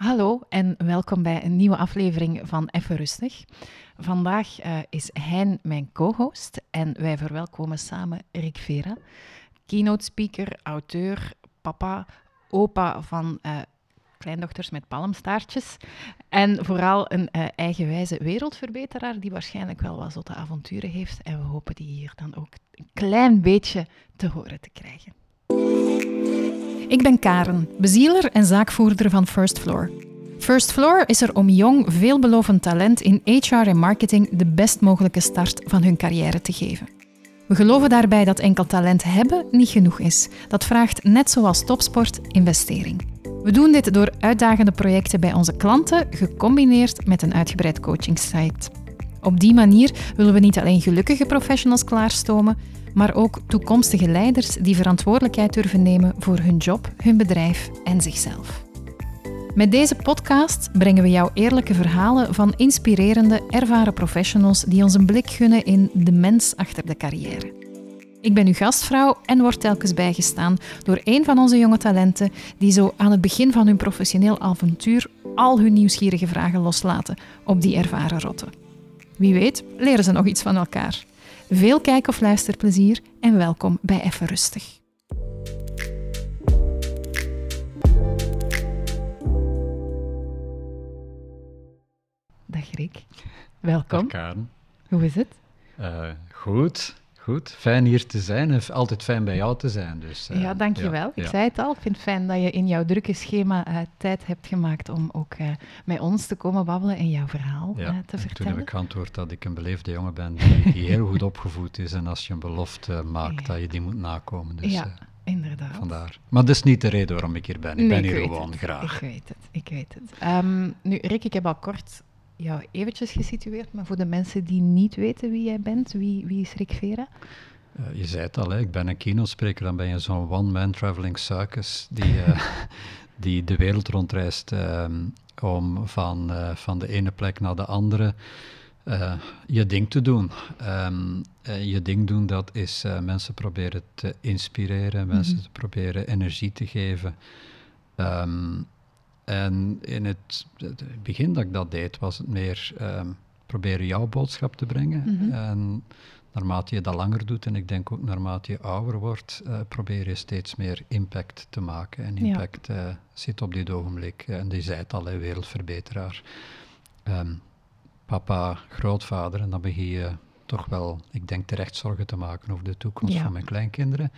Hallo en welkom bij een nieuwe aflevering van Even Rustig. Vandaag uh, is Hein mijn co-host en wij verwelkomen samen Rick Vera, keynote speaker, auteur, papa, opa van uh, kleindochters met palmstaartjes en vooral een uh, eigenwijze wereldverbeteraar die waarschijnlijk wel wat zotte avonturen heeft en we hopen die hier dan ook een klein beetje te horen te krijgen. Ik ben Karen, bezieler en zaakvoerder van First Floor. First Floor is er om jong, veelbelovend talent in HR en marketing de best mogelijke start van hun carrière te geven. We geloven daarbij dat enkel talent hebben niet genoeg is. Dat vraagt, net zoals topsport, investering. We doen dit door uitdagende projecten bij onze klanten, gecombineerd met een uitgebreid coachingsite. Op die manier willen we niet alleen gelukkige professionals klaarstomen, maar ook toekomstige leiders die verantwoordelijkheid durven nemen voor hun job, hun bedrijf en zichzelf. Met deze podcast brengen we jou eerlijke verhalen van inspirerende, ervaren professionals die ons een blik gunnen in de mens achter de carrière. Ik ben uw gastvrouw en word telkens bijgestaan door een van onze jonge talenten die zo aan het begin van hun professioneel avontuur al hun nieuwsgierige vragen loslaten op die ervaren rotten. Wie weet, leren ze nog iets van elkaar. Veel kijk- of luisterplezier en welkom bij Even Rustig. Dag Rick, welkom. Dag Karen. Hoe is het? Uh, goed, goed. Fijn hier te zijn. Altijd fijn bij jou te zijn. Dus, uh, ja, dankjewel. Ja, ik zei het al, ik vind het fijn dat je in jouw drukke schema uh, tijd hebt gemaakt om ook met ons te komen babbelen en jouw verhaal te vertellen. Toen heb ik geantwoord dat ik een beleefde jongen ben die heel goed opgevoed is en als je een belofte maakt, dat je die moet nakomen. Dus, ja. Inderdaad. Vandaar. Maar dat is niet de reden waarom ik hier ben. Ik ben hier gewoon graag. Ik weet het, ik weet het. Um, nu, Rick, ik heb al kort jou eventjes gesitueerd, maar voor de mensen die niet weten wie jij bent, wie, wie is Rick Vera? Uh, je zei het al, hè, ik ben een kinospreker, dan ben je zo'n one-man traveling circus die, uh, die de wereld rondreist um, om van, uh, van de ene plek naar de andere je ding te doen. Um, je ding doen, dat is mensen proberen te inspireren, mensen mm -hmm. te proberen energie te geven. Um, en in het, het, begin dat ik dat deed, was het meer um, proberen jouw boodschap te brengen. Mm -hmm. En naarmate je dat langer doet, en ik denk ook naarmate je ouder wordt, uh, probeer je steeds meer impact te maken. En impact ja. uh, zit op dit ogenblik, en die zei het al, hè, wereldverbeteraar. Um, papa, grootvader, en dan begin je toch wel, ik denk, terecht zorgen te maken over de toekomst ja. van mijn kleinkinderen.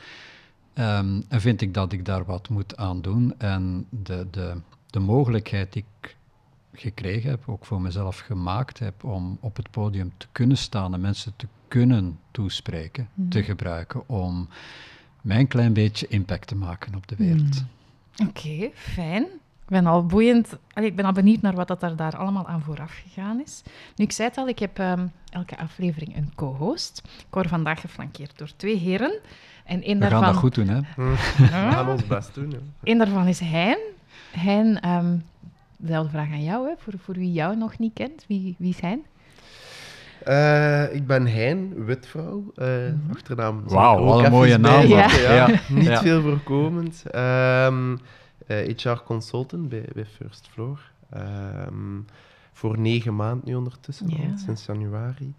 Um, en vind ik dat ik daar wat moet aan doen. En de, de, de mogelijkheid die ik gekregen heb, ook voor mezelf gemaakt heb, om op het podium te kunnen staan en mensen te kunnen toespreken, mm. te gebruiken om mijn klein beetje impact te maken op de wereld. Mm. Oké, okay, fijn. Ik ben al boeiend. Allee, ik ben al benieuwd naar wat dat er daar allemaal aan vooraf gegaan is. Nu, ik zei het al, ik heb um, elke aflevering een co-host. Ik word vandaag geflankeerd door twee heren. En één We daarvan... gaan dat goed doen, hè? We gaan ons best doen. Eén daarvan is Hein. Hein, um, dezelfde vraag aan jou, hè, voor, voor wie jou nog niet kent. Wie, wie is Hein? Uh, ik ben Hein, witvrouw. Uh, mm -hmm. Achternaam. Wauw, wat een mooie naam. Ja. Ja, ja. Niet ja. veel voorkomend. Um, uh, HR consultant bij, bij First Floor. Um, voor negen maanden nu ondertussen, al, sinds januari.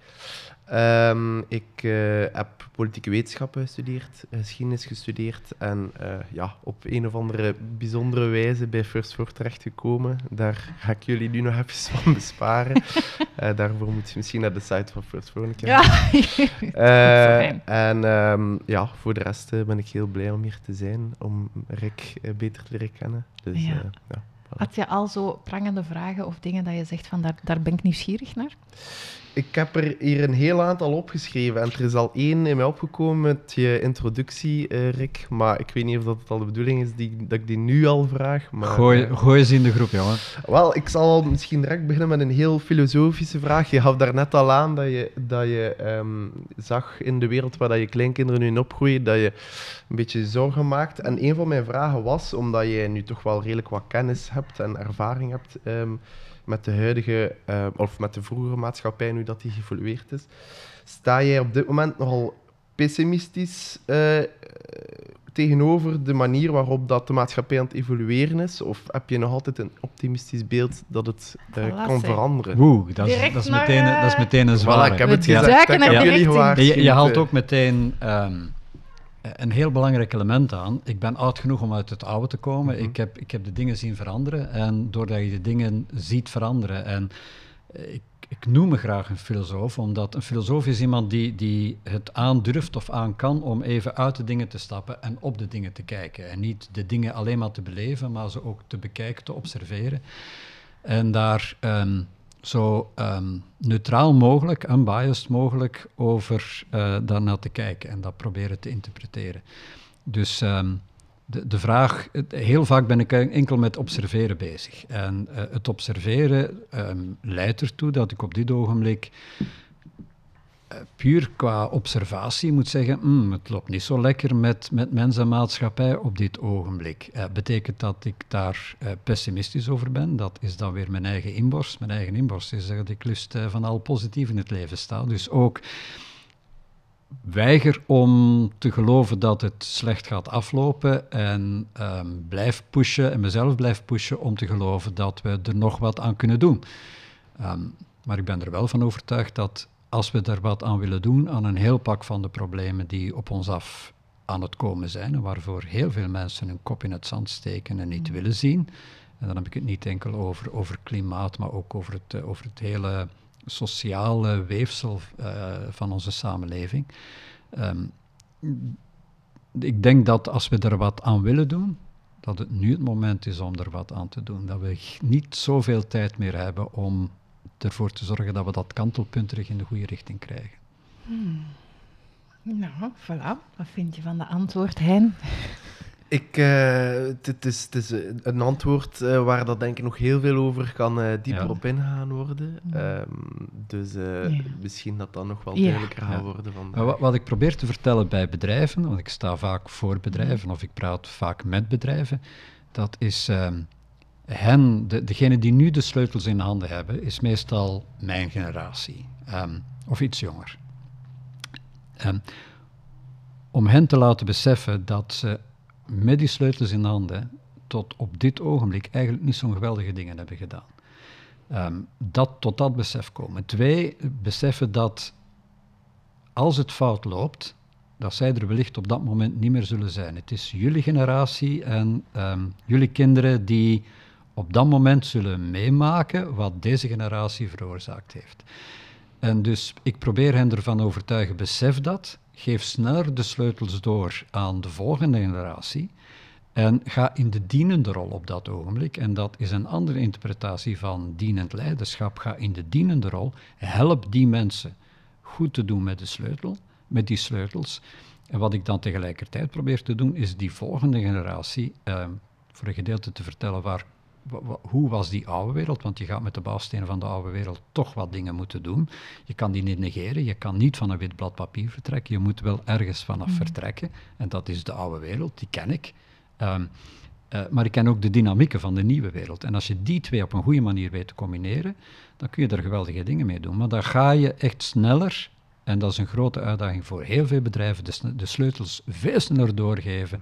Um, ik uh, heb politieke wetenschappen gestudeerd, geschiedenis gestudeerd en uh, ja, op een of andere bijzondere wijze bij First Floor terechtgekomen. Daar ga ik jullie nu nog even van besparen. uh, daarvoor moet je misschien naar de site van First Floor kijken. Ja. en um, ja, voor de rest ben ik heel blij om hier te zijn, om Rick beter te leren kennen. Dus, ja. ja. Had je al zo prangende vragen of dingen dat je zegt van daar, daar ben ik nieuwsgierig naar? Ik heb er hier een heel aantal opgeschreven en er is al één in mij opgekomen met je introductie, uh, Rick. Maar ik weet niet of dat het al de bedoeling is die, dat ik die nu al vraag. Maar, gooi, uh, gooi eens in de groep, jongen. Wel, ik zal misschien direct beginnen met een heel filosofische vraag. Je gaf daar net al aan dat je, dat je um, zag in de wereld waar dat je kleinkinderen nu in opgroeien, dat je een beetje zorgen maakt. En een van mijn vragen was, omdat je nu toch wel redelijk wat kennis hebt en ervaring hebt... Um, met de huidige, uh, of met de vroegere maatschappij, nu dat die geëvolueerd is. Sta jij op dit moment nogal pessimistisch uh, tegenover de manier waarop dat de maatschappij aan het evalueren is? Of heb je nog altijd een optimistisch beeld dat het uh, kan veranderen? Oeh, dat is, dat is, meteen, dat is meteen een zware. Voilà, ik heb het gezegd. Je, je haalt ook meteen... Um, een heel belangrijk element aan. Ik ben oud genoeg om uit het oude te komen. Mhm. ik, heb, ik heb de dingen zien veranderen. En doordat je de dingen ziet veranderen. En ik, ik noem me graag een filosoof, omdat een filosoof is iemand die, die het aandurft of aan kan om even uit de dingen te stappen en op de dingen te kijken. En niet de dingen alleen maar te beleven, maar ze ook te bekijken, te observeren. En daar um, zo um, neutraal mogelijk, unbiased mogelijk, over uh, daarnaar te kijken en dat proberen te interpreteren. Dus um, de, de vraag, heel vaak ben ik enkel met observeren bezig. En uh, het observeren um, leidt ertoe dat ik op dit ogenblik puur qua observatie moet zeggen, mm, het loopt niet zo lekker met, met mens en maatschappij op dit ogenblik. Uh, betekent dat ik daar pessimistisch over ben? Dat is dan weer mijn eigen inborst. Mijn eigen inborst is dat ik lust van al positief in het leven sta. Dus ook weiger om te geloven dat het slecht gaat aflopen en um, blijf pushen en mezelf blijf pushen om te geloven dat we er nog wat aan kunnen doen. Um, maar ik ben er wel van overtuigd dat als we er wat aan willen doen, aan een heel pak van de problemen die op ons af aan het komen zijn en waarvoor heel veel mensen hun kop in het zand steken en niet mm. willen zien. En dan heb ik het niet enkel over, over klimaat, maar ook over het, eh, over het hele sociale weefsel uh, van onze samenleving. Um, ik denk dat als we er wat aan willen doen, dat het nu het moment is om er wat aan te doen. Dat we niet zoveel tijd meer hebben om ervoor te zorgen dat we dat kantelpunt terug in de goede richting krijgen. Hmm. Nou, voilà. Wat vind je van de antwoord, Hein? Ik, uh, het, is, het is een antwoord uh, waar dat denk ik nog heel veel over kan uh, dieper ja. op ingaan worden. Um, dus ja. misschien dat dat nog wel duidelijker gaat worden. Van wat, wat, ik probeer te vertellen bij bedrijven, want ik sta vaak voor bedrijven of ik praat vaak met bedrijven, dat is um, hen, de, degene die nu de sleutels in handen hebben, is meestal mijn generatie um, of iets jonger. om hen te laten beseffen dat ze met die sleutels in handen tot op dit ogenblik eigenlijk niet zo'n geweldige dingen hebben gedaan. Um, dat tot dat besef komen. Twee, beseffen dat als het fout loopt, dat zij er wellicht op dat moment niet meer zullen zijn. Het is jullie generatie en jullie kinderen die op dat moment zullen meemaken wat deze generatie veroorzaakt heeft. En dus ik probeer hen ervan overtuigen, besef dat, geef sneller de sleutels door aan de volgende generatie en ga in de dienende rol op dat ogenblik. En dat is een andere interpretatie van dienend leiderschap. Ga in de dienende rol, help die mensen goed te doen met de sleutel, met die sleutels. En wat ik dan tegelijkertijd probeer te doen, is die volgende generatie eh, voor een gedeelte te vertellen waar hoe was die oude wereld? Want je gaat met de bouwstenen van de oude wereld toch wat dingen moeten doen. Je kan die niet negeren, je kan niet van een wit blad papier vertrekken, je moet wel ergens vanaf mm. vertrekken. En dat is de oude wereld, die ken ik. Um, uh, maar ik ken ook de dynamieken van de nieuwe wereld. En als je die twee op een goede manier weet te combineren, dan kun je er geweldige dingen mee doen. Maar dan ga je echt sneller, en dat is een grote uitdaging voor heel veel bedrijven, de, de sleutels veel sneller doorgeven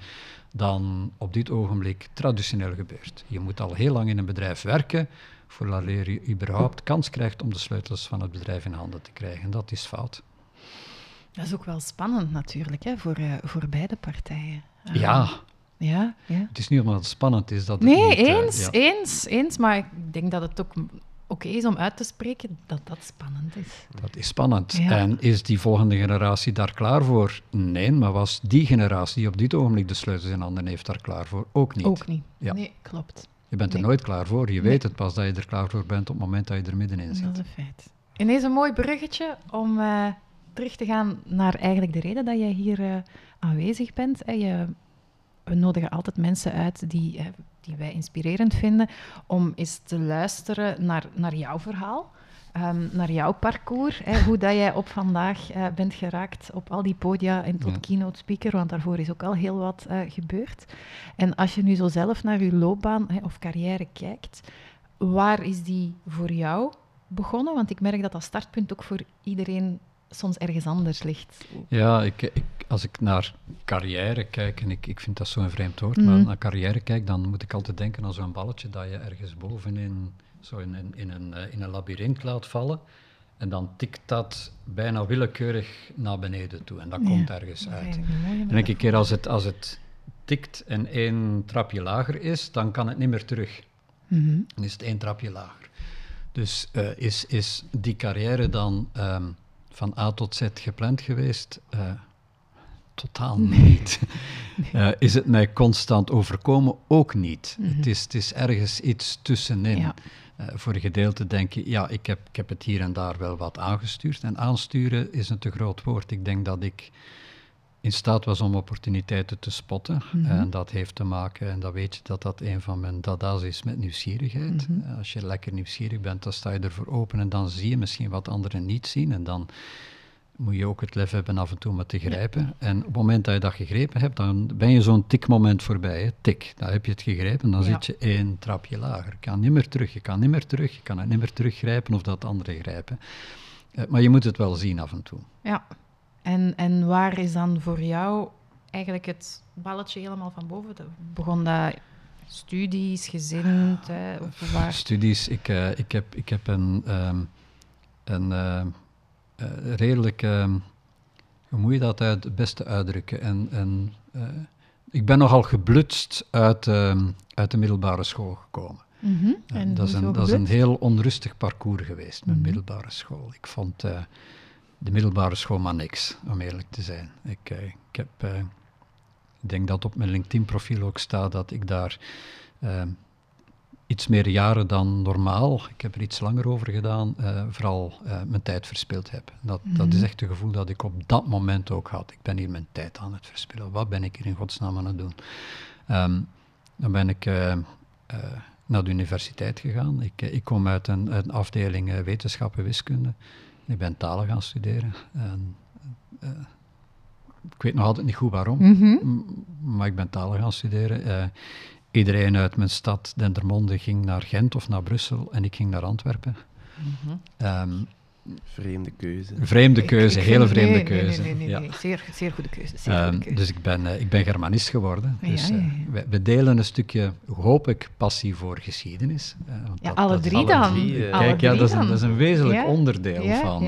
dan op dit ogenblik traditioneel gebeurt. Je moet al heel lang in een bedrijf werken voordat je überhaupt kans krijgt om de sleutels van het bedrijf in handen te krijgen. Dat is fout. Dat is ook wel spannend natuurlijk hè, voor, uh, voor beide partijen. ja. Ja, ja. Het is niet omdat het spannend is dat het Nee, niet, uh, eens, ja. eens, eens. Maar ik denk dat het ook oké is om uit te spreken dat dat spannend is. Dat is spannend. Ja. En is die volgende generatie daar klaar voor? Nee, maar was die generatie die op dit ogenblik de sleutels in handen heeft daar klaar voor? Ook niet. Ook niet. Ja. Nee, klopt. Je bent er nooit klaar voor. Je nee. weet het pas dat je er klaar voor bent op het moment dat je er middenin zit. Dat is een feit. Ineens een mooi bruggetje om uh, terug te gaan naar eigenlijk de reden dat jij hier uh, aanwezig bent. Hè. Je, we nodigen altijd mensen uit die uh, die wij inspirerend vinden, om eens te luisteren naar, naar jouw verhaal. Um, naar jouw parcours, hè, hoe dat jij op vandaag uh, bent geraakt op al die podia en tot ja. keynote speaker, want daarvoor is ook al heel wat uh, gebeurd. En als je nu zo zelf naar je loopbaan hè, of carrière kijkt, waar is die voor jou begonnen? Want ik merk dat dat startpunt ook voor iedereen soms ergens anders ligt. Ja, ik, ik, als ik naar carrière kijk, en ik, ik vind dat zo'n vreemd woord, maar mhm. naar carrière kijk, dan moet ik altijd denken aan zo'n balletje dat je ergens bovenin, zo in, in, in een, uh, in een labyrint laat vallen. En dan tikt dat bijna willekeurig naar beneden toe. En dat komt ergens uit. En ik keer als het, als het tikt en één trapje lager is, dan kan het niet meer terug. Mm Dan is het één trapje lager. Dus uh, is, is die carrière dan um, van A tot Z gepland geweest? Uh, totaal niet. Uh, is het mij constant overkomen? Ook niet. Mm -hmm. het, is, het is ergens iets tussenin. Ja. Uh, voor een gedeelte denk je, ja, ik heb, ik heb het hier en daar wel wat aangestuurd. En aansturen is een te groot woord. Ik denk dat ik in staat was om opportuniteiten te spotten. Mm -hmm. En dat heeft te maken, en dat weet je dat dat een van mijn dada's is met nieuwsgierigheid. Mm -hmm. Als je lekker nieuwsgierig bent, dan sta je ervoor open en dan zie je misschien wat anderen niet zien. En dan moet je ook het lef hebben af en toe om te grijpen. Ja. En op het moment dat je dat gegrepen hebt, dan ben je zo'n tikmoment voorbij. Hè? Tik, dan heb je het gegrepen, dan ja. zit je één trapje lager. Je kan niet meer terug, je kan niet meer terug, je kan het niet meer teruggrijpen of dat anderen grijpen. Uh, maar je moet het wel zien af en toe. Ja, en, en waar is dan voor jou eigenlijk het balletje helemaal van boven? Begon dat studies, gezin? Hè, of waar? Studies, ik, uh, ik, heb, ik heb een, um, een uh, uh, redelijk, uh, hoe moet je dat uit, het beste uitdrukken? En, en, uh, ik ben nogal geblutst uit, uit de middelbare school gekomen. Mm -hmm. dat, is een, dat is een heel onrustig parcours geweest, mijn mm -hmm. middelbare school. Ik vond de middelbare school maar niks, om eerlijk te zijn. Ik, ik, heb, ik denk dat op mijn LinkedIn-profiel ook staat dat ik daar iets meer jaren dan normaal. Ik heb er iets langer over gedaan, uh, vooral uh, mijn tijd verspild heb. Dat, mm. dat is echt het gevoel dat ik op dat moment ook had. Ik ben hier mijn tijd aan het verspillen. Wat ben ik hier in godsnaam aan het doen? Um, dan ben ik uh, naar de universiteit gegaan. Ik, ik kom uit een, een afdeling wetenschappen wiskunde. Ik ben talen gaan studeren. En, ik weet nog altijd niet goed waarom, mm -hmm. maar ik ben talen gaan studeren. Iedereen uit mijn stad, Dendermonde, ging naar Gent of naar Brussel en ik ging naar Antwerpen. Mm -hmm. um, vreemde keuze. Vreemde keuze, ik, ik hele vreemde nee, keuze. Nee, nee, nee, ja. zeer, zeer goede keuze. Zeer um, goede keuze. Dus ik ben, uh, ik ben Germanist geworden. Ja, dus, uh, ja, we, we, delen een stukje, hoop ik, passie voor geschiedenis. Uh, ja, alle drie dan. Drie, Kijk, alle ja, dat is, een, dat is een wezenlijk onderdeel van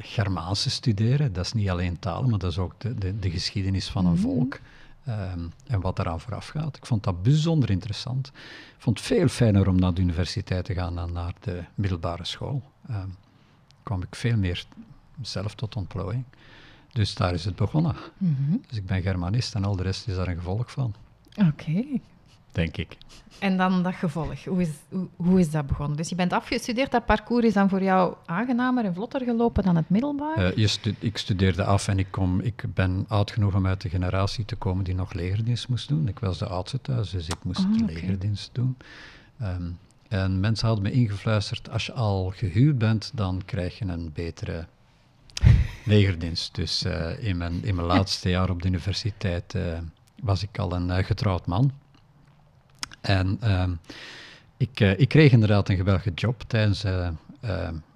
Germaanse studeren. Dat is niet alleen taal, maar dat is ook de, de, de geschiedenis van een mm. volk. Um, en wat eraan vooraf gaat. Ik vond dat bijzonder interessant. Ik vond het veel fijner om naar de universiteit te gaan dan naar de middelbare school. Um, kwam ik veel meer zelf tot ontplooiing. Dus daar is het begonnen. Mm -hmm. Dus ik ben Germanist en al de rest is daar een gevolg van. Oké. Okay. Denk ik. En dan dat gevolg. Hoe is, hoe, hoe, is dat begonnen? Dus je bent afgestudeerd, dat parcours is dan voor jou aangenamer en vlotter gelopen dan het middelbaar? Uh, je stu ik studeerde af en ik, kom, ik ben oud genoeg om uit de generatie te komen die nog legerdienst moest doen. Ik was de oudste thuis, dus ik moest oh, okay. legerdienst doen. Um, en mensen hadden me ingefluisterd, als je al gehuwd bent, dan krijg je een betere legerdienst. Dus uh, in, mijn, in mijn laatste jaar op de universiteit uh, was ik al een getrouwd man. En uh, ik, uh, ik kreeg inderdaad een geweldige job tijdens. Uh,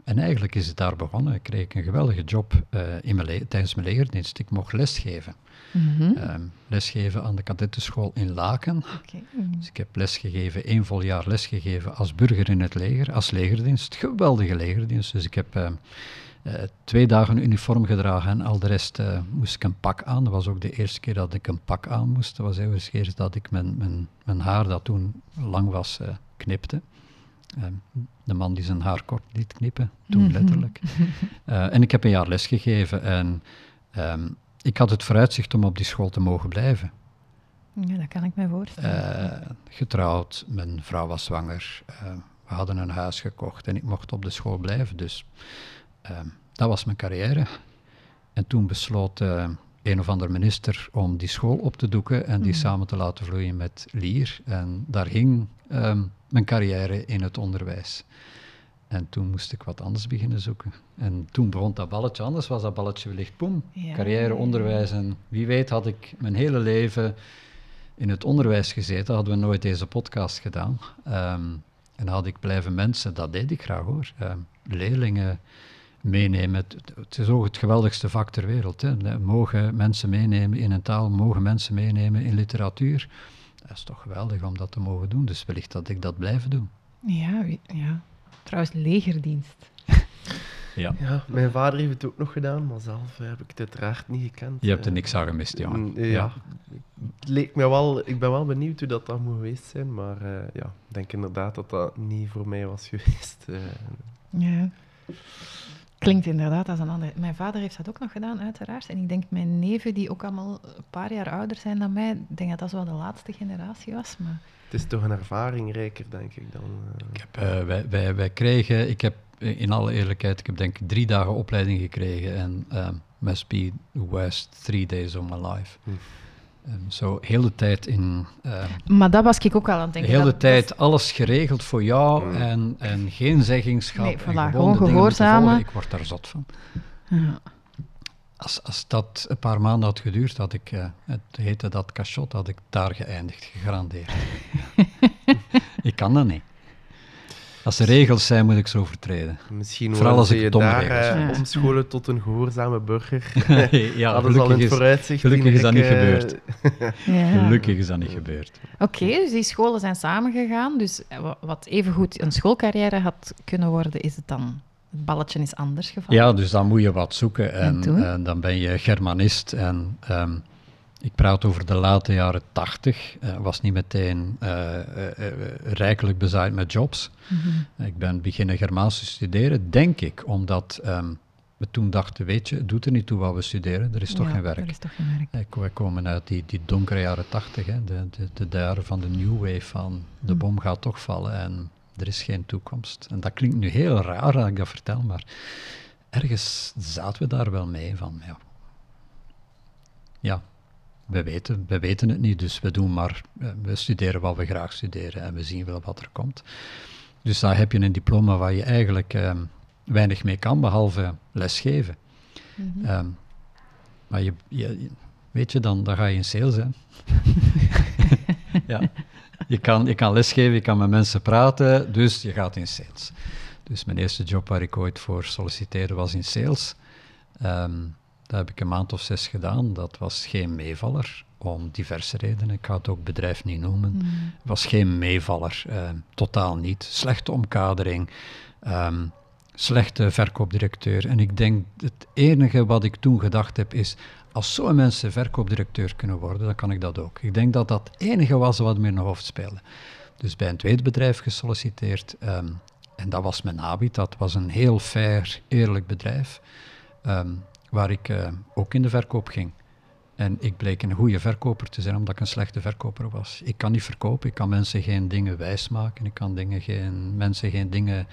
en eigenlijk is het daar begonnen. Ik kreeg een geweldige job in mijn tijdens mijn legerdienst. Ik mocht lesgeven. Mm -hmm. um, lesgeven aan de kadettenschool in Laken. Okay. Dus ik heb lesgegeven, één vol jaar lesgegeven als burger in het leger, als legerdienst. Geweldige legerdienst. Dus ik heb twee dagen uniform gedragen en al de rest uh, moest ik een pak aan. Dat was ook de eerste keer dat ik een pak aan moest. Dat was de eerste dat ik mijn, mijn, mijn haar, dat toen lang was, knipte. Um, de man die zijn haar kort liet knippen, toen -hmm. letterlijk. en ik heb een jaar lesgegeven en... Um, ik had het vooruitzicht om op die school te mogen blijven. Ja, dat kan ik me voorstellen. Uh, getrouwd, mijn vrouw was zwanger, uh, we hadden een huis gekocht en ik mocht op de school blijven. Dus uh, dat was mijn carrière. En toen besloot een of ander minister om die school op te doeken en die mm. samen te laten vloeien met Lier. En daar ging ehm, mijn carrière in het onderwijs. En toen moest ik wat anders beginnen zoeken. En toen begon dat balletje, anders was dat balletje wellicht boem. Ja. Carrière, onderwijs. En wie weet had ik mijn hele leven in het onderwijs gezeten, hadden we nooit deze podcast gedaan. Um, en had ik blijven mensen, dat deed ik graag hoor. Um, leerlingen meenemen. Het, het, is ook het geweldigste vak ter wereld. Hè. Mogen mensen meenemen in een taal, mogen mensen meenemen in literatuur. Dat is toch geweldig om dat te mogen doen. Dus wellicht dat ik dat blijven doen. Ja, ja. trouwens legerdienst. Ja. ja, mijn vader heeft het ook nog gedaan, maar zelf heb ik het uiteraard niet gekend. Je hebt er niks aan gemist, jongen. Mm, ja. Het leek me wel, ik ben wel benieuwd hoe dat, dat moet geweest zijn, maar uh, ja, ik denk inderdaad dat dat niet voor mij was geweest. Uh. Ja. Klinkt inderdaad als een ander. Mijn vader heeft dat ook nog gedaan, uiteraard. En ik denk mijn neven, die ook allemaal een paar jaar ouder zijn dan mij, ik denk dat dat wel de laatste generatie was. Maar... Het is toch een ervaring rijker, denk ik dan. Uh... Ik heb, wij, wij, wij kregen, ik heb in alle eerlijkheid, ik heb denk ik drie dagen opleiding gekregen en um, must be the worst three days of my life. Hm. Zo, heel de tijd in... Uh, maar dat was ik ook al aan het denken. Heel de tijd alles geregeld voor jou hm. en, en geen zeggingschap. Nee, voilà, gewoon, gewoon gehoorzamen. Ik word daar zot van. Ja. Als, als dat een paar maanden had geduurd, had ik, uh, het heette dat cachot, had ik daar geëindigd, gegarandeerd. ik kan dat niet. Als er regels zijn, moet ik ze overtreden. Misschien Vooral als ik je daar uh, omscholen tot een gehoorzame burger. ja, Hadden ze al in vooruitzicht. Gelukkig is dat niet gebeurd. ja. Gelukkig is dat niet gebeurd. Oké, dus die scholen zijn samengegaan. Dus wat evengoed een schoolcarrière had kunnen worden, is het dan het balletje is anders gevallen. Ja, dus dan moet je wat zoeken. En, en, dan ben je Germanist. En um, ik praat over de late jaren tachtig. Uh, was niet meteen uh, rijkelijk bezaaid met jobs. Mhm. Ik ben beginnen Germaans te studeren, denk ik, omdat um, we toen dachten, weet je, het doet er niet toe wat we studeren, er is toch geen werk. Er is toch geen werk. Wij komen uit die, die donkere jaren tachtig, de, de, de, jaren van de new wave, van de mhm. bom gaat toch vallen en er is geen toekomst. En dat klinkt nu heel raar dat ik dat vertel, maar ergens zaten we daar wel mee van, ja, ja we weten, we weten het niet, dus we doen maar, eh, we studeren wat we graag studeren en we zien wel wat er komt. Dus daar heb je een diploma waar je eigenlijk ehm, weinig mee kan, behalve lesgeven. Mm -hmm. maar je, je, weet je, dan, dan ga je in sales, hè. ja. Je kan, je kan lesgeven, je kan met mensen praten, dus je gaat in sales. Dus mijn eerste job waar ik ooit voor solliciteerde was in sales. Um, dat heb ik een maand of zes gedaan. Dat was geen meevaller, om diverse redenen. Ik ga het ook bedrijf niet noemen. Het mm. was geen meevaller, eh, totaal niet. Slechte omkadering, ehm, slechte verkoopdirecteur. En ik denk, het enige wat ik toen gedacht heb is, als zo'n mensen verkoopdirecteur kunnen worden, dan kan ik dat ook. Ik denk dat dat het enige was wat me in mijn hoofd speelde. Dus bij een tweede bedrijf gesolliciteerd. Ehm, en dat was mijn habit. Dat was een heel fair, eerlijk bedrijf. Ehm, waar ik uh, ook in de verkoop ging. En ik bleek een goede verkoper te zijn, omdat ik een slechte verkoper was. Ik kan niet verkopen, ik kan mensen geen dingen wijsmaken, ik kan dingen geen, mensen geen dingen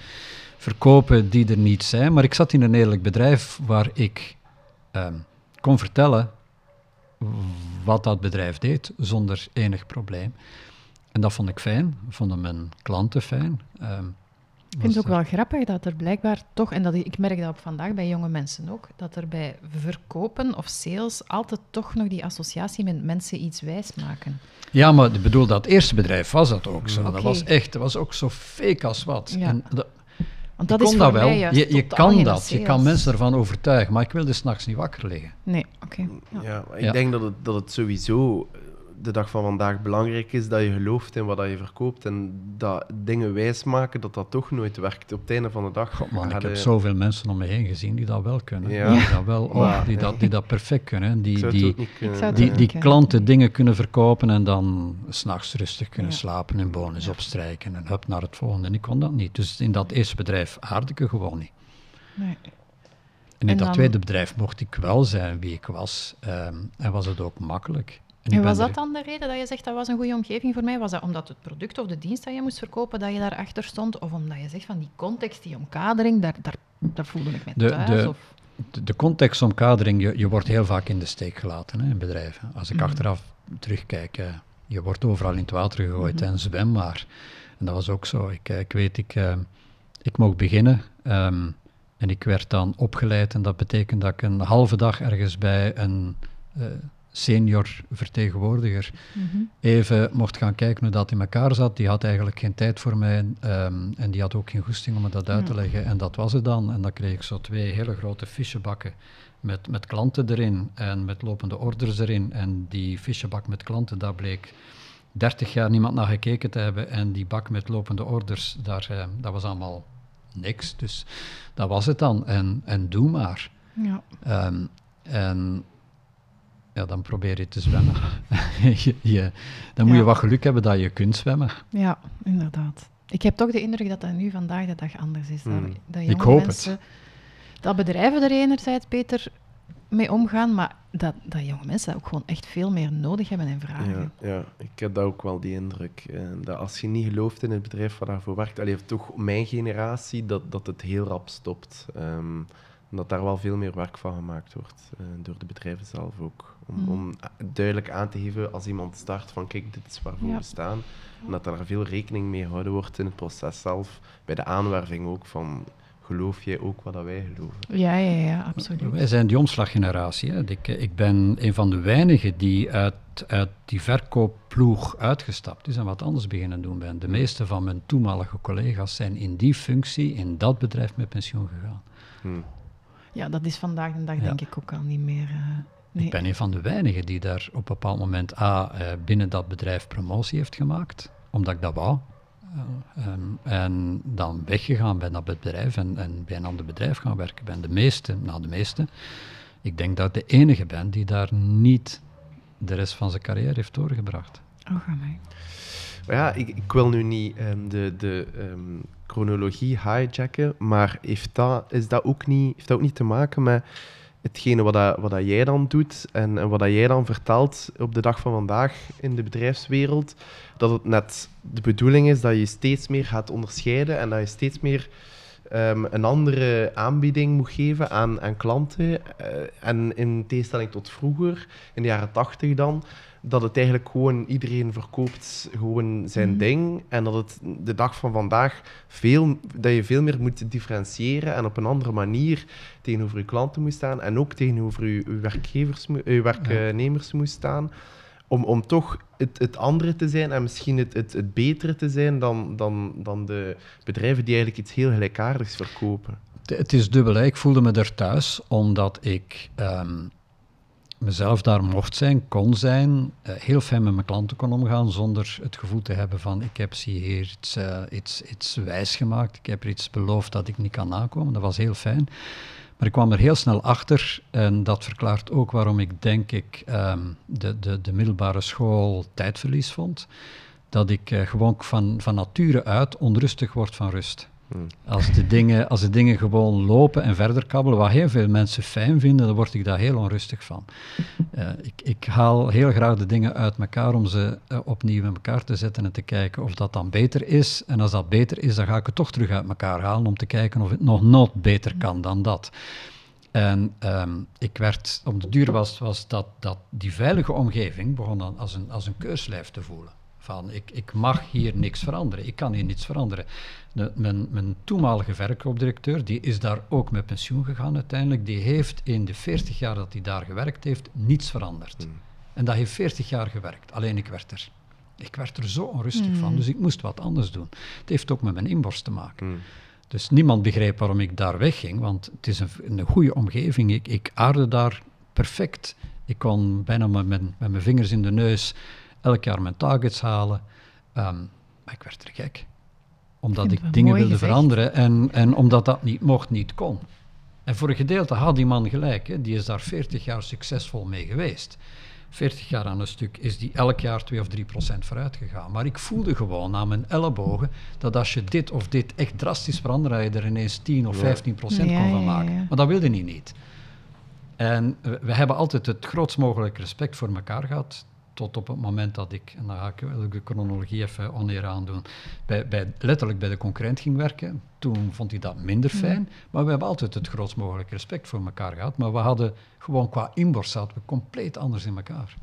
verkopen die er niet zijn. Maar ik zat in een eerlijk bedrijf waar ik uh, kon vertellen wat dat bedrijf deed, zonder enig probleem. En dat vond ik fijn, vonden mijn klanten fijn. Uh, ik vind het ook wel grappig dat er blijkbaar toch, en dat ik merk dat op vandaag bij jonge mensen ook, dat er bij verkopen of sales altijd toch nog die associatie met mensen iets wijs maken. Ja, maar ik bedoel, dat eerste bedrijf was dat ook zo. Dat was echt, dat was ook zo fake als wat. Ja. En dat, Want dat is voor dat wel. je, je kan dat, je kan mensen ervan overtuigen, maar ik wilde s'nachts niet wakker liggen. Nee, oké. Ja. ik denk dat het, dat het sowieso de dag van vandaag belangrijk is dat je gelooft in wat je verkoopt en dat dingen wijsmaken dat dat toch nooit werkt op het einde van de dag. God man, ik heb zoveel mensen om me heen gezien die dat wel kunnen. Ja. Die, dat wel, oh, die, dat, die dat perfect kunnen. Die, die, die, die, klanten dingen kunnen verkopen en dan s'nachts rustig kunnen slapen en bonus opstrijken en hup naar het volgende. En ik kon dat niet. Dus in dat eerste bedrijf aarde ik gewoon niet. Nee. En in dat tweede bedrijf mocht ik wel zijn wie ik was. Ehm, en was het ook makkelijk. En, was dat dan de reden dat je zegt dat was een goede omgeving voor mij? Was dat omdat het product of de dienst dat je moest verkopen, dat je daarachter stond? Of omdat je zegt van die context, die omkadering, daar, daar, daar voelde ik me de, thuis? De, of? de, de contextomkadering, je, je wordt heel vaak in de steek gelaten hè, in bedrijven. Als ik mhm. achteraf terugkijk, uh, je wordt overal in het water gegooid mm en zwem maar. En dat was ook zo. Ik, eh, ik weet, ik, uh, ik mocht beginnen um, en ik werd dan opgeleid en dat betekent dat ik een halve dag ergens bij een senior vertegenwoordiger, mhm. even mocht gaan kijken hoe dat in elkaar zat. Die had eigenlijk geen tijd voor mij ehm, en die had ook geen goesting om me dat uit te leggen. En dat was het dan. En dan kreeg ik zo twee hele grote fichebakken met, met klanten erin en met lopende orders erin. En die fichebak met klanten, daar bleek 30 jaar niemand naar gekeken te hebben. En die bak met lopende orders, daar, uh, dat was allemaal niks. Dus dat was het dan. En, en doe maar. Ja. Um, en ja, dan probeer je te zwemmen. je, je, dan moet je wat geluk hebben dat je kunt zwemmen. Ja, inderdaad. Ik heb toch de indruk dat dat nu vandaag de dag anders is. Dat, hmm. dat ik hoop mensen, het. Dat bedrijven er enerzijds beter mee omgaan, maar dat, dat jonge mensen ook gewoon echt veel meer nodig hebben en vragen. Ja, ja ik heb dat ook wel die indruk. Eh, dat als je niet gelooft in het bedrijf waar daarvoor werkt, alleen toch mijn generatie, dat, dat het heel rap stopt. Um, dat daar wel veel meer werk van gemaakt wordt uh, door de bedrijven zelf ook. Om, mm. om, duidelijk aan te geven als iemand start van kijk, dit is waarvoor we staan. En dat daar veel rekening mee gehouden wordt in het proces zelf, bij de aanwerving ook van geloof jij ook wat wij geloven? Ja, ja, ja, absoluut. Wij zijn die omslaggeneratie. Hè. Ik, ik ben een van de weinigen die uit, uit die verkoopploeg uitgestapt is en wat anders beginnen doen ben. De meeste van mijn toenmalige collega's zijn in die functie, in dat bedrijf, met pensioen gegaan. Hmm. Ja, dat is vandaag de dag denk ik ook al niet meer... Uh, nee. Ik ben een van de weinigen die daar op een bepaald moment A, uh, binnen dat bedrijf promotie heeft gemaakt, omdat ik dat wou. Um, en dan weggegaan bij dat bedrijf en, en, bij een ander bedrijf gaan werken. Ben de meeste, nou de meeste, ik denk dat ik de enige ben die daar niet de rest van zijn carrière heeft doorgebracht. Oh, ga mij. Maar ja, ik, ik, wil nu niet um, de, de um, chronologie hijacken, maar heeft dat, is dat ook niet, heeft dat ook niet te maken met hetgene wat, dat, wat dat jij dan doet en, en wat dat jij dan vertelt op de dag van vandaag in de bedrijfswereld, dat het net de bedoeling is dat je steeds meer gaat onderscheiden en dat je steeds meer um, een andere aanbieding moet geven aan, aan klanten. Uh, en in tegenstelling tot vroeger, in de jaren tachtig dan, dat het eigenlijk gewoon iedereen verkoopt gewoon zijn mhm. ding. En dat het de dag van vandaag veel, dat je veel meer moet differentiëren en op een andere manier tegenover je klanten moet staan. En ook tegenover je, je werkgevers, je werknemers moet staan. Om, om toch het, het andere te zijn en misschien het, het, het betere te zijn dan, dan, dan de bedrijven die eigenlijk iets heel gelijkaardigs verkopen. Het is dubbel. Ik voelde me er thuis omdat ik ehm, mezelf daar mocht zijn, kon zijn, uh, heel fijn met mijn klanten kon omgaan zonder het gevoel te hebben van ik heb ze hier iets, uh, iets, iets wijs gemaakt, ik heb er iets beloofd dat ik niet kan nakomen. Dat was heel fijn. Maar ik kwam er heel snel achter en dat verklaart ook waarom ik denk ik um, de, de, de middelbare school tijdverlies vond. Dat ik uh, gewoon van, van nature uit onrustig word van rust. Als, de dingen, als de dingen gewoon lopen en verder kabbelen, wat heel veel mensen fijn vinden, dan word ik daar heel onrustig van. Uh, ik, ik, haal heel graag de dingen uit elkaar om ze uh, opnieuw in elkaar te zetten en te kijken of dat dan beter is. En als dat beter is, dan ga ik het toch terug uit elkaar halen om te kijken of het nog nooit beter kan dan dat. En um, ik werd, op de duur was, was dat, dat die veilige omgeving begon dan als een, als een keurslijf te voelen. Van, ik, ik mag hier niks veranderen, ik kan hier niets veranderen. De, mijn, mijn toenmalige verkoopdirecteur, die is daar ook met pensioen gegaan uiteindelijk, die heeft in de 40 jaar dat hij daar gewerkt heeft, niets veranderd. Hmm. En dat heeft 40 jaar gewerkt, alleen ik werd er. Ik werd er zo onrustig van, hmm. dus ik moest wat anders doen. Het heeft ook met mijn inborst te maken. Hmm. Dus niemand begreep waarom ik daar wegging, want het is een, een goede omgeving. Ik, ik aarde daar perfect. Ik kon bijna met mijn, met mijn vingers in de neus elk jaar mijn targets halen. Ehm, maar ik werd er gek. Omdat ik, dingen wilde veranderen en, en omdat dat niet mocht, niet kon. En voor een gedeelte had die man gelijk. Hè. Die is daar 40 jaar succesvol mee geweest. 40 jaar aan een stuk is die elk jaar 2 of 3 procent vooruit gegaan. Maar ik voelde gewoon aan mijn ellebogen dat als je dit of dit echt drastisch veranderde, je er ineens 10 of 15 procent kon van maken. maar dat wilde hij niet. En we hebben altijd het grootst mogelijke respect voor elkaar gehad tot op het moment dat ik, en dan ga ik de chronologie even oneer aandoen, bij, bij, letterlijk bij de concurrent ging werken. Toen vond hij dat minder fijn, maar we hebben altijd het grootst mogelijke respect voor elkaar gehad. Maar we hadden gewoon qua inborst zaten we compleet anders in elkaar.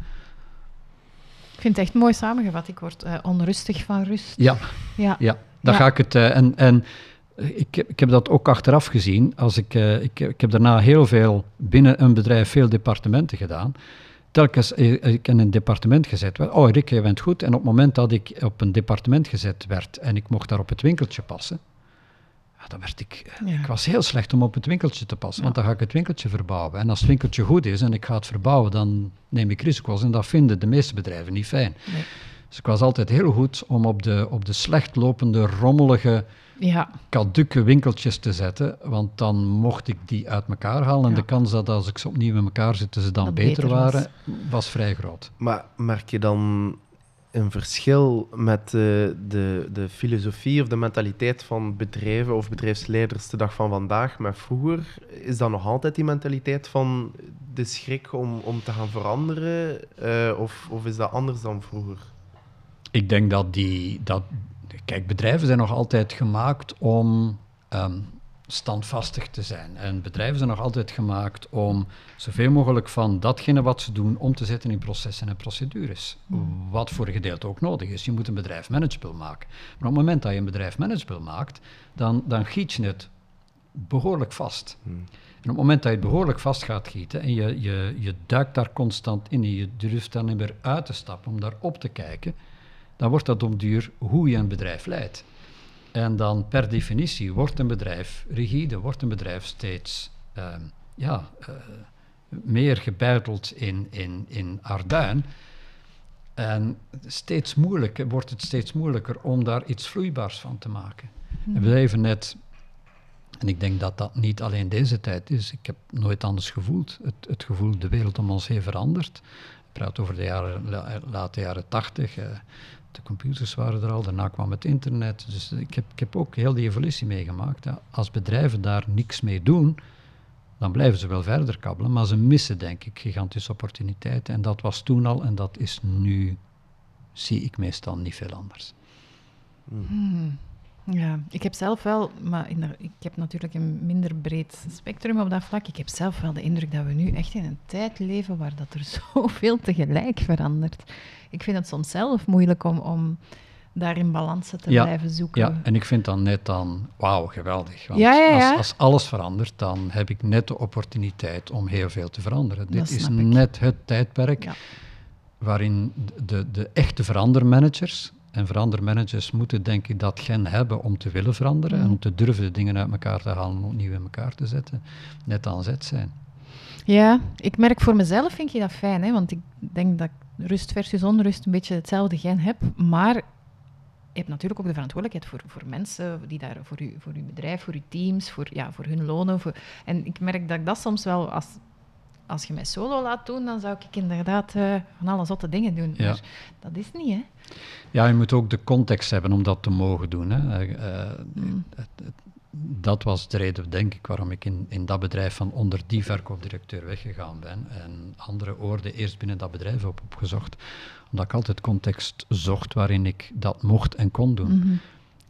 Ik vind het echt mooi samengevat. Ik word uh, onrustig van rust. Ja, ja. ja. dan ga ik het... Uh, en, en ik, ik heb dat ook achteraf gezien. Als ik, uh, ik, ik heb daarna heel veel binnen een bedrijf veel departementen gedaan. Telkens ik in een departement gezet werd. Oh, Rick, je bent goed. En op het moment dat ik op een departement gezet werd en ik mocht daar op het winkeltje passen, ja, dan werd ik, ik was heel slecht om op het winkeltje te passen, want dan ga ik het winkeltje verbouwen. En als het winkeltje goed is en ik ga het verbouwen, dan neem ik risico's en dat vinden de meeste bedrijven niet fijn. Nee. Dus ik was altijd heel goed om op de, op de slecht lopende, rommelige, ja. caduke winkeltjes te zetten, want dan mocht ik die uit elkaar halen. En de kans dat als ik ze opnieuw in elkaar zette, ze dan beter, waren, was. vrij groot. Maar merk je dan een verschil met de, de, de filosofie of de mentaliteit van bedrijven of bedrijfsleiders de dag van vandaag met vroeger? Is dat nog altijd die mentaliteit van de schrik om, om te gaan veranderen? Uh, of, of is dat anders dan vroeger? Ik denk dat die. Dat, kijk, bedrijven zijn nog altijd gemaakt om ehm, standvastig te zijn. En bedrijven zijn nog altijd gemaakt om zoveel mogelijk van datgene wat ze doen om te zetten in processen en procedures. Hmm. Wat voor een gedeelte ook nodig is. Je moet een bedrijf manageable maken. Maar op het moment dat je een bedrijf manageable maakt, dan, dan giet je het behoorlijk vast. Hmm. En op het moment dat je het behoorlijk vast gaat gieten en je, je, je duikt daar constant in en je durft daar niet meer uit te stappen om daar op te kijken, dan wordt dat om duur hoe je een bedrijf leidt. En dan per definitie wordt een bedrijf rigide, wordt een bedrijf steeds ehm, ja, uh, meer gebuiteld in, in, in arduin. En steeds moeilijker, wordt het steeds moeilijker om daar iets vloeibaars van te maken. Hmm. We even net, en ik denk dat dat niet alleen deze tijd is, ik heb nooit anders gevoeld. Het, het gevoel, de wereld om ons heen verandert. Ik praat over de jaren, late jaren tachtig. Uh, de computers waren er al, daarna kwam het internet. Dus ik heb, ik heb ook heel die evolutie meegemaakt. Als bedrijven daar niks mee doen, dan blijven ze wel verder kabbelen, maar ze missen, denk ik, gigantische opportuniteiten. En dat was toen al en dat is nu, zie ik meestal niet veel anders. Hmm. Ja, ik heb zelf wel, maar ik heb natuurlijk een minder breed spectrum op dat vlak. Ik heb zelf wel de indruk dat we nu echt in een tijd leven waar dat er zoveel tegelijk verandert. Ik vind het soms zelf moeilijk om, om daar in balansen te blijven zoeken. Ja, en ik vind dan net dan, wauw, geweldig. Want ja, ja, als, als, alles verandert, dan heb ik net de opportuniteit om heel veel te veranderen. Dit is net het tijdperk waarin de, de echte verandermanagers en verandermanagers moeten denk ik dat gen hebben om te willen veranderen en om te durven de dingen uit elkaar te halen en opnieuw in elkaar te zetten, net aan zet zijn. Ja, ik merk voor mezelf vind je dat fijn, hè? want ik denk dat ik rust versus onrust een beetje hetzelfde gen heb, maar je hebt natuurlijk ook de verantwoordelijkheid voor, voor mensen die daar, voor, u, voor uw bedrijf, voor uw teams, voor, ja, voor hun lonen. En ik merk dat ik dat soms wel als als je mij solo laat doen, dan zou ik inderdaad uh, van alle zotte dingen doen. Ja. Maar dat is niet, hè? Ja, je moet ook de context hebben om dat te mogen doen. Hè. Uh, mm. dat was de reden, denk ik, waarom ik in, in dat bedrijf van onder die verkoopdirecteur weggegaan ben en andere oorden eerst binnen dat bedrijf op opgezocht. Omdat ik altijd context zocht waarin ik dat mocht en kon doen. Mhm.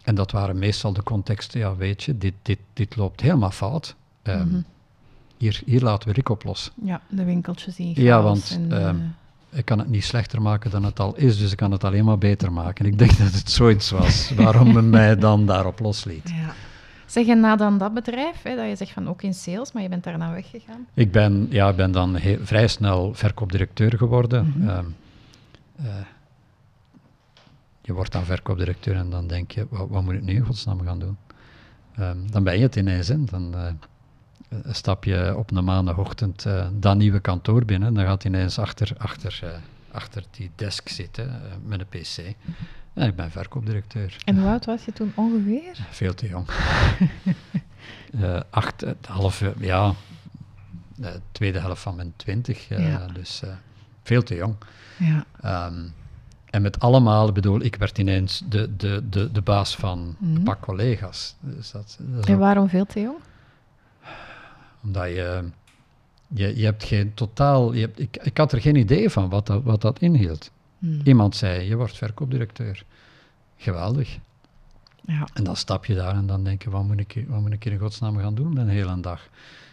En dat waren meestal de contexten, ja, weet je, dit, dit, dit loopt helemaal fout. Um, hier, hier laten we Rick op los. Ja, de winkeltjes in Ja, want en, ehm, uh, ik kan het niet slechter maken dan het al is, dus ik kan het alleen maar beter maken. Ik denk dat het zoiets was waarom men mij dan daarop losliet. Ja. Zeg, je na dan dat bedrijf, hè, dat je zegt van ook in sales, maar je bent daarna weggegaan? Ik ben, ja, ik ben dan vrij snel verkoopdirecteur geworden. Mm je wordt dan verkoopdirecteur en dan denk je, wat, wat moet ik nu in godsnaam gaan doen? Um, dan ben je het ineens in. Dan, uh, stap je op een maandagochtend uh, dat nieuwe kantoor binnen, dan gaat hij ineens achter, achter, uh, achter die desk zitten uh, met een pc. En ik ben verkoopdirecteur. En hoe oud was je toen ongeveer? Veel te jong. acht, half, ja, de tweede helft van mijn twintig, ja. dus veel te jong. Ja. Um, en met allemaal, bedoel, ik werd ineens de, de, de, de baas van mm -hmm. een pak collega's. Dus dat, dat en waarom veel te jong? Omdat je, je, je hebt geen totaal, je hebt, ik, ik had er geen idee van wat dat, wat dat inhield. Hmm. Iemand zei, je wordt verkoopdirecteur. Geweldig. Ja. En dan stap je daar en dan denk je, wat moet ik, wat moet ik in godsnaam gaan doen de hele dag?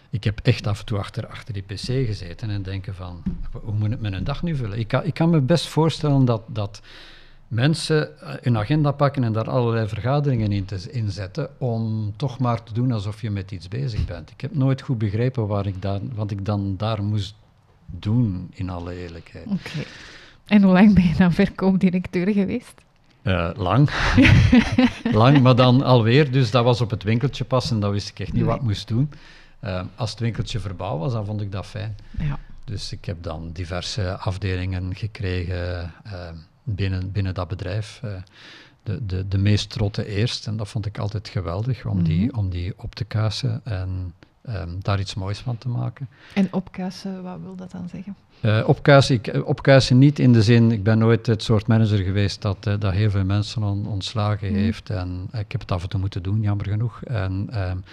Ik heb echt af en toe achter, achter die pc gezeten en denken van, hoe moet ik mijn dag nu vullen? Ik kan, ik kan me best voorstellen dat, dat mensen een agenda pakken en daar allerlei vergaderingen in te inzetten om toch maar te doen alsof je met iets bezig bent. Ik heb nooit goed begrepen waar ik dan, wat ik dan daar moest doen, in alle eerlijkheid. Oké. En hoe lang ben je dan verkoopdirecteur geweest? Uh, lang. lang, maar dan alweer. Dus dat was op het winkeltje pas en dat wist ik echt niet wat ik moest doen. Uh, als het winkeltje verbouw was, dan vond ik dat fijn. Ja. Dus ik heb dan diverse afdelingen gekregen uh, binnen, binnen dat bedrijf. de, de, de meest trotte eerst, en dat vond ik altijd geweldig om, die, mhm. om die op te kuisen. En um, daar iets moois van te maken. En opkuisen, wat wil dat dan zeggen? Uh, opkuisen, ik, eh, opkuisen niet in de zin, ik ben nooit het soort manager geweest dat, uh, dat heel veel mensen on, ontslagen mhm. heeft. En ik heb het af en toe moeten doen, jammer genoeg. En um,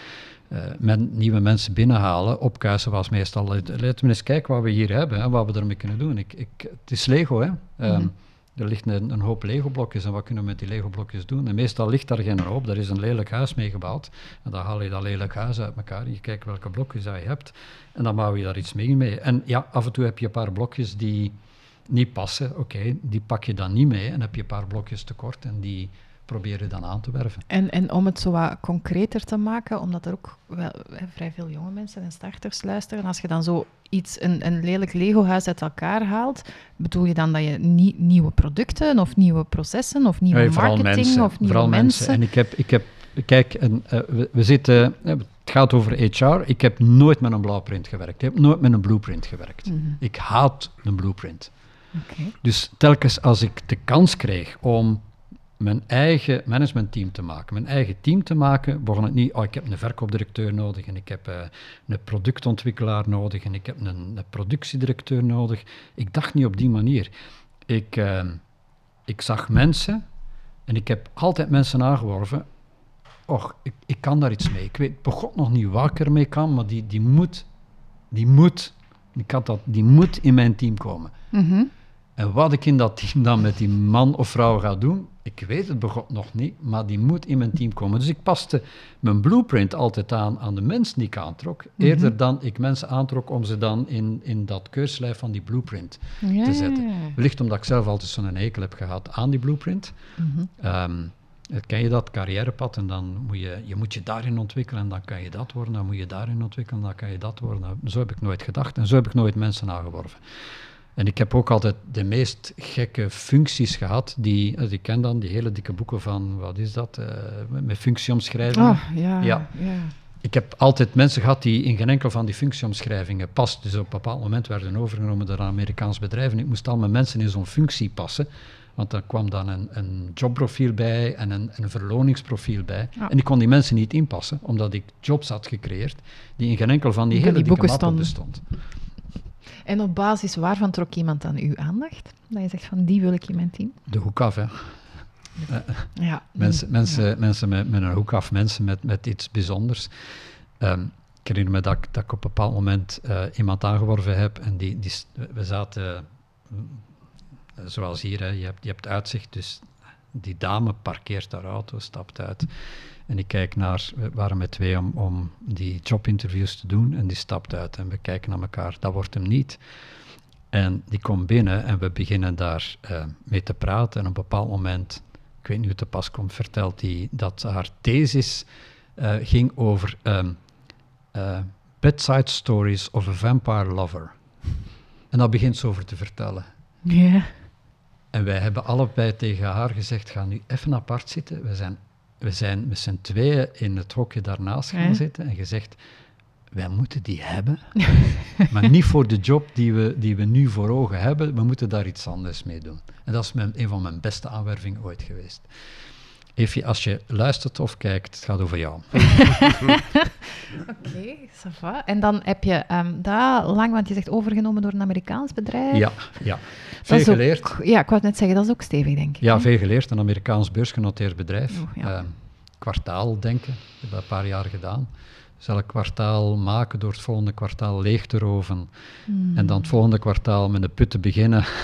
men, nieuwe mensen binnenhalen, opkuisen was meestal, laten we eens kijken wat we hier hebben en wat we ermee kunnen doen. Ik, ik, het is Lego, hè. Um, er ligt een, een hoop Lego-blokjes en wat kunnen we met die Lego-blokjes doen? En meestal ligt daar geen hoop, daar is een lelijk huis mee gebouwd. En dan haal je dat lelijk huis uit elkaar je kijkt welke blokjes dat je hebt. En dan bouw je daar iets mee mee. En ja, af en toe heb je een paar blokjes die niet passen. Oké, die pak je dan niet mee en heb je een paar blokjes tekort en die proberen dan aan te werven. En, en om het zo wat concreter te maken, omdat er ook wel, vrij veel jonge mensen en starters luisteren, als je dan zo iets, een, een lelijk Lego-huis uit elkaar haalt, bedoel je dan dat je nieuwe producten of nieuwe processen of nieuwe marketing mensen, of nieuwe vooral mensen. En ik heb, ik heb kijk, en, uh, we, we, zitten, uh, het gaat over HR. Ik heb nooit met een blauwprint gewerkt. Ik heb nooit met een blueprint gewerkt. Mhm. Ik haat een blueprint. Okay. Dus telkens als ik de kans kreeg om mijn eigen managementteam te maken, mijn eigen team te maken, begon het niet, oh, ik heb een verkoopdirecteur nodig en ik heb uh, een productontwikkelaar nodig en ik heb een, een, productiedirecteur nodig. Ik dacht niet op die manier. Ik, uh, ik zag mensen en ik heb altijd mensen aangeworven. Och, ik, ik kan daar iets mee. Ik weet begot nog niet waar ik ermee kan, maar die, die moet, die moet, ik had dat, die moet in mijn team komen. Mm En wat ik in dat team dan met die man of vrouw ga doen, ik weet het begot nog niet, maar die moet in mijn team komen. Dus ik paste mijn blueprint altijd aan aan de mensen die ik aantrok, mhm. eerder dan ik mensen aantrok om ze dan in, in dat keurslijf van die blueprint te zetten. Wellicht omdat ik zelf altijd zo'n hekel heb gehad aan die blueprint. Mm -hmm. ken je dat carrièrepad en dan moet je, je moet je daarin ontwikkelen en dan kan je dat worden, dan moet je daarin ontwikkelen, dan kan je dat worden. Zo heb ik nooit gedacht en zo heb ik nooit mensen aangeworven. En ik heb ook altijd de meest gekke functies gehad. Die, ik ken dan die hele dikke boeken van, wat is dat, uh, met functieomschrijvingen. Oh, ja, ja. ja. Ik heb altijd mensen gehad die in geen enkel van die functieomschrijvingen past. Dus op een bepaald moment werden overgenomen door een Amerikaans bedrijf. En ik moest al mijn mensen in zo'n functie passen. Want er kwam dan een, een jobprofiel bij en een, een verloningsprofiel bij. En ik kon die mensen niet inpassen, omdat ik jobs had gecreëerd die in geen enkel van die, hele die dikke mappen bestond. En op basis waarvan trok iemand dan uw aandacht? Dat je zegt van die wil ik in mijn team? De hoek af, hè. Uh, ja. Mensen, mensen, mensen met, met een hoek af, mensen met, met iets bijzonders. Um, ik herinner me dat, dat ik op een bepaald moment uh, iemand aangeworven heb en die, die, we zaten, uh, zoals hier, hè, je, hebt, je hebt uitzicht, dus die dame parkeert haar auto, stapt uit. En ik kijk naar, we waren met twee om, om die jobinterviews te doen en die stapt uit en we kijken naar elkaar, dat wordt hem niet. En die komt binnen en we beginnen daar uh, mee te praten en op een bepaald moment, ik weet niet hoe het te pas komt, vertelt hij dat haar thesis uh, ging over um, uh, bedside stories of a vampire lover. En dat begint ze over te vertellen. Ja. En wij hebben allebei tegen haar gezegd, ga nu even apart zitten, we zijn we zijn met z'n tweeën in het hokje daarnaast gaan zitten en gezegd, wij moeten die hebben, maar niet voor de job die we, die we nu voor ogen hebben, we moeten daar iets anders mee doen. En dat is mijn, een van mijn beste aanwervingen ooit geweest. Evie, als je luistert of kijkt, het gaat over jou. Oké, okay, En dan heb je um, dat lang, want je zegt overgenomen door een Amerikaans bedrijf. Ja, ja. Veel geleerd. ja, ik wou net zeggen, dat is ook stevig, denk ik. Ja, veel geleerd. Een Amerikaans beursgenoteerd bedrijf. Oh, ja. kwartaal denken, dat heb dat een paar jaar gedaan. Elk kwartaal maken door het volgende kwartaal leeg te roven. Hmm. En dan het volgende kwartaal met de put te beginnen.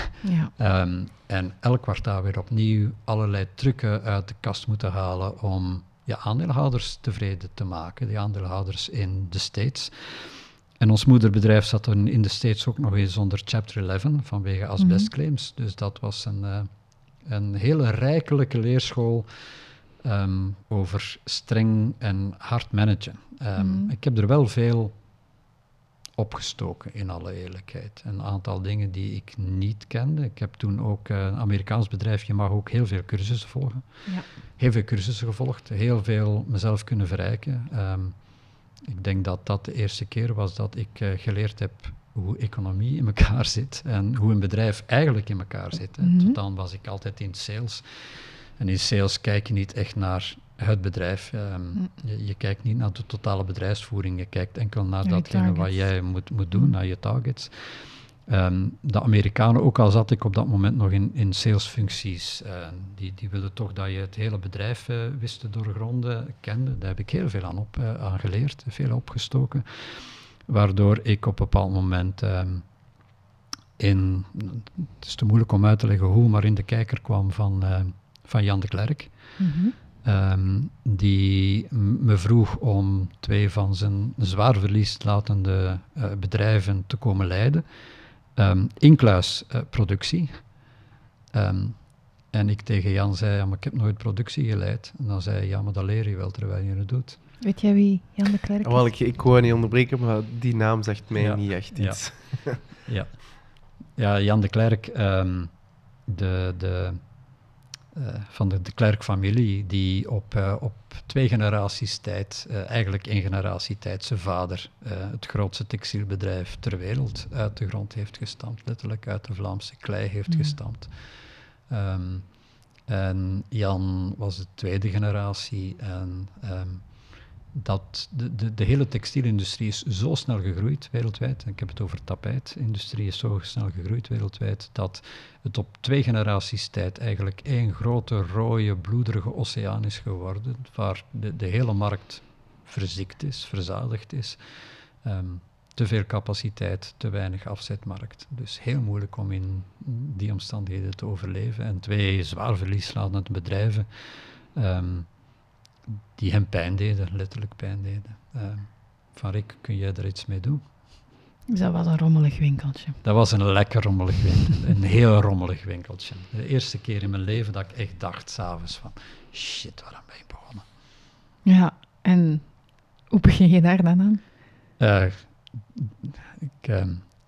Ja. um, en elk kwartaal weer opnieuw allerlei trucken uit de kast moeten halen om ja, aandeelhouders tevreden te maken, die aandeelhouders in de States. En ons moederbedrijf zat er in de States ook nog eens onder Chapter 11 vanwege asbestclaims. Mm Dus dat was een, uh, een hele rijkelijke leerschool um, over streng en hard managen. Um, mm Ik heb er wel veel opgestoken, in alle eerlijkheid. Een aantal dingen die ik niet kende. Ik heb toen ook uh, een Amerikaans bedrijf, je mag ook heel veel cursussen volgen. Ja. Heel veel cursussen gevolgd, heel veel mezelf kunnen verrijken. Ehm, ik denk dat dat de eerste keer was dat ik uh, geleerd heb hoe economie in elkaar zit en hoe een bedrijf eigenlijk in elkaar zit. Mm Tot dan was ik altijd in sales. En in sales kijk je niet echt naar het bedrijf. Ehm, mm. je, je, kijkt niet naar de totale bedrijfsvoering, je kijkt enkel naar datgene wat jij moet, moet doen, mm. naar je targets. Ehm, de Amerikanen, ook al zat ik op dat moment nog in, in salesfuncties, uh, die, die wilden toch dat je het hele bedrijf uh, wist te doorgronden, kende. Daar heb ik heel veel aan, op, uh, aan geleerd, veel opgestoken. Waardoor ik op een bepaald moment um, in, het is te moeilijk om uit te leggen hoe, maar in de kijker kwam van, van Jan de Klerk. Mm -hmm. Um, die me vroeg om twee van zijn zwaar verlieslatende uh, bedrijven te komen leiden, um, incluis uh, productie. Um, en ik tegen Jan zei, ja, maar ik heb nooit productie geleid. En dan zei hij, ja, maar dat leer je wel terwijl je het doet. Weet jij wie Jan de Klerk is? Wel, ik, ik wou niet onderbreken, maar die naam zegt mij ja. niet echt iets. Ja, ja. ja Jan de Klerk, de... de uh, van de, de Klerk-familie, die op, uh, op twee generaties tijd, uh, eigenlijk één generatie tijd, zijn vader het grootste textielbedrijf ter wereld uit de grond heeft gestampt, letterlijk uit de Vlaamse klei heeft mm. gestampt. Um, en Jan was de tweede generatie en um, dat de, de, de, hele textielindustrie is zo snel gegroeid wereldwijd, ik heb het over tapijtindustrie is zo snel gegroeid wereldwijd, dat het op twee generaties tijd eigenlijk één grote, rode, bloederige oceaan is geworden, waar de, de hele markt verziekt is, verzadigd is. Um, te veel capaciteit, te weinig afzetmarkt. Dus heel moeilijk om in die omstandigheden te overleven. En twee zwaar verlieslatende bedrijven. Um, die hem pijn deden, letterlijk pijn deden. Uh, van Rick, kun jij er iets mee doen? Dus dat was een rommelig winkeltje. Dat was een lekker rommelig winkeltje. een heel rommelig winkeltje. De eerste keer in mijn leven dat ik echt dacht, s'avonds van, shit, waarom ben je begonnen? Ja, en hoe begin je daar dan aan? Uh, ik, uh,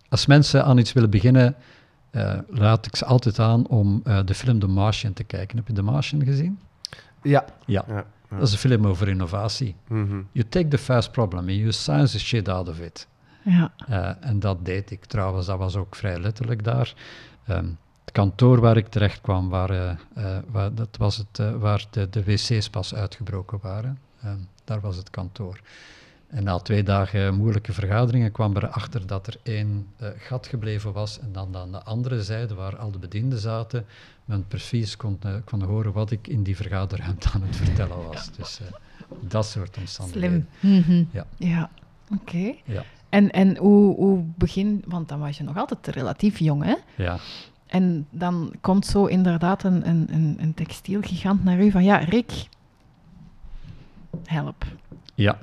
als mensen aan iets willen beginnen, uh, raad ik ze altijd aan om de film The Martian te kijken. Heb je The Martian gezien? Ja. Ja. ja. Dat is een film over innovatie. Mm You take the first problem and you science the shit out of it. Ja. Uh, en dat deed ik trouwens, dat was ook vrij letterlijk daar. Um, het kantoor waar ik terecht kwam, waar, uh, uh, waar, dat was het, waar de, de wc's pas uitgebroken waren. Um, daar was het kantoor. En na twee dagen moeilijke vergaderingen kwam er achter dat er één gat gebleven was. En dan aan de andere zijde, waar al de bedienden zaten, men precies kon, uh, kon horen wat ik in die vergaderruimte aan het vertellen was. Dus uh, dat soort omstandigheden. Slim. Mm -hmm. Ja, ja. oké. Okay. Ja. En, en hoe, hoe begin, want dan was je nog altijd relatief jong, hè? Ja. En dan komt zo inderdaad een, een, een, een textielgigant naar u van, ja, Rick, help. Ja.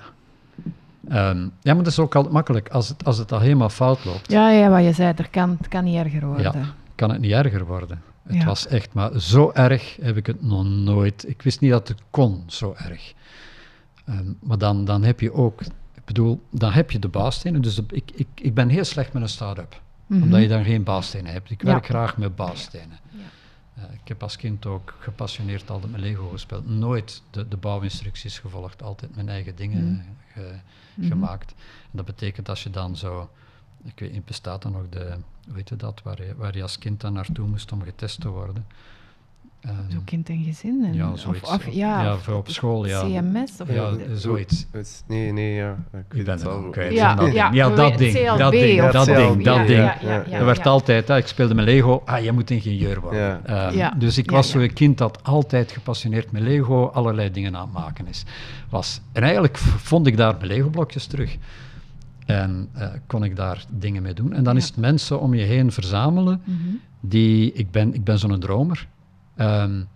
Um, ja, maar dat is ook altijd makkelijk als het, als het al helemaal fout loopt. Ja, ja, wat je zei, er kan, het kan niet erger worden. Ja, kan het niet erger worden. Het was echt, maar zo erg heb ik het nog nooit. Ik wist niet dat het kon zo erg. Um, maar dan, dan heb je ook, ik bedoel, dan heb je de baasstenen. Dus ik, ik, ik ben heel slecht met een start-up, mm -hmm. omdat je dan geen baasstenen hebt. Ik werk ja. graag met baasstenen. Ja. Uh, ik heb als kind ook gepassioneerd altijd met Lego gespeeld. Nooit de, de bouwinstructies gevolgd, altijd mijn eigen dingen mm ge, gemaakt. En dat betekent als je dan zo ik weet niet, bestaat er nog de, hoe heet dat, waar je, waar je als kind dan naartoe moest om getest te worden. Um, Zo kind en gezin? En, ja, zoiets. Of, of, ja, ja, voor op school, ja. CMS? Of ja, zoiets. Nee, nee, ja. Ik, ik ben het kwijt. Ja, dat ja, ja, dat ding, dat ding, dat ding, dat ding. Er werd altijd, ik speelde met Lego, ah, je moet ingenieur worden. Um, dus ik was zo'n kind dat altijd gepassioneerd met Lego allerlei dingen aan het maken is. Was. En eigenlijk vond ik daar mijn Lego-blokjes terug. En uh, kon ik daar dingen mee doen. En dan ja. is het mensen om je heen verzamelen mm -hmm. die, ik ben, ik ben zo'n dromer, um,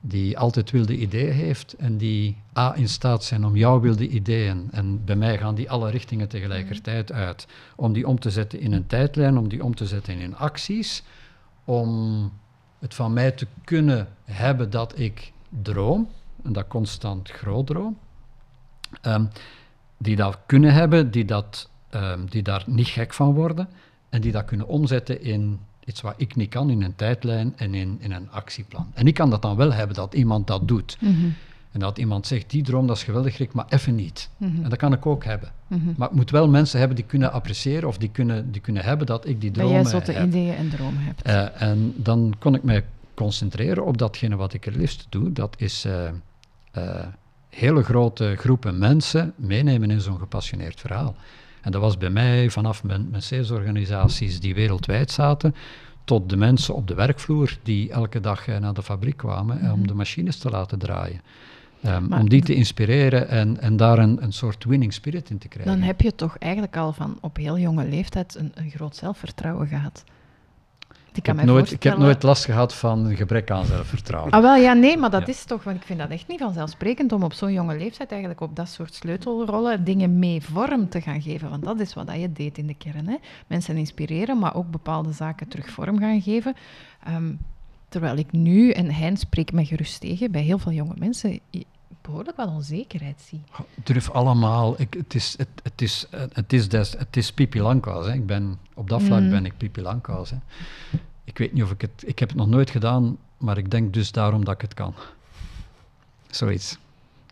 die altijd wilde ideeën heeft en die A in staat zijn om jouw wilde ideeën, en bij mij gaan die alle richtingen tegelijkertijd uit, om die om te zetten in een tijdlijn, om die om te zetten in acties, om het van mij te kunnen hebben dat ik droom, en dat constant groot droom. Um, die dat kunnen hebben, die dat ehm, die daar niet gek van worden en die dat kunnen omzetten in iets wat ik niet kan, in een tijdlijn en in, in een actieplan. En ik kan dat dan wel hebben, dat iemand dat doet. Mhm. En dat iemand zegt, die droom dat is geweldig, Rick, maar even niet. Mhm. En dat kan ik ook hebben. Mhm. Maar ik moet wel mensen hebben die kunnen appreciëren of die kunnen, die kunnen hebben dat ik die Dat dromen jij zotte heb. ideeën en dromen hebt. Eh, en dan kon ik mij concentreren op datgene wat ik het liefst doe. Dat is eh, eh, hele grote groepen mensen meenemen in zo'n gepassioneerd verhaal. En dat was bij mij vanaf mijn, mijn salesorganisaties die wereldwijd zaten, tot de mensen op de werkvloer die elke dag eh, naar de fabriek kwamen eh, om Mhm. de machines te laten draaien. Ehm, Maar om die te inspireren en, en daar een, een soort winning spirit in te krijgen. Dan heb je toch eigenlijk al van op heel jonge leeftijd een, een groot zelfvertrouwen gehad. Ik, heb mij nooit, ik heb nooit last gehad van een gebrek aan zelfvertrouwen. Ah, wel, ja, nee, maar dat Ja. is toch, want ik vind dat echt niet vanzelfsprekend om op zo'n jonge leeftijd eigenlijk op dat soort sleutelrollen dingen mee vorm te gaan geven. Want dat is wat dat je deed in de kern. Hè? Mensen inspireren, maar ook bepaalde zaken terug vorm gaan geven. Ehm, terwijl ik nu, en Hein spreekt me gerust tegen, bij heel veel jonge mensen behoorlijk wat onzekerheid zie. Durf allemaal. Ik, het, is, het, het, is, eh, het, is des, het is Pipi Langkous. Hè. Ik ben, op dat vlak Mm. ben ik Pipi Langkous. Hè. Ik weet niet of ik het... Ik heb het nog nooit gedaan, maar ik denk dus daarom dat ik het kan. Zoiets.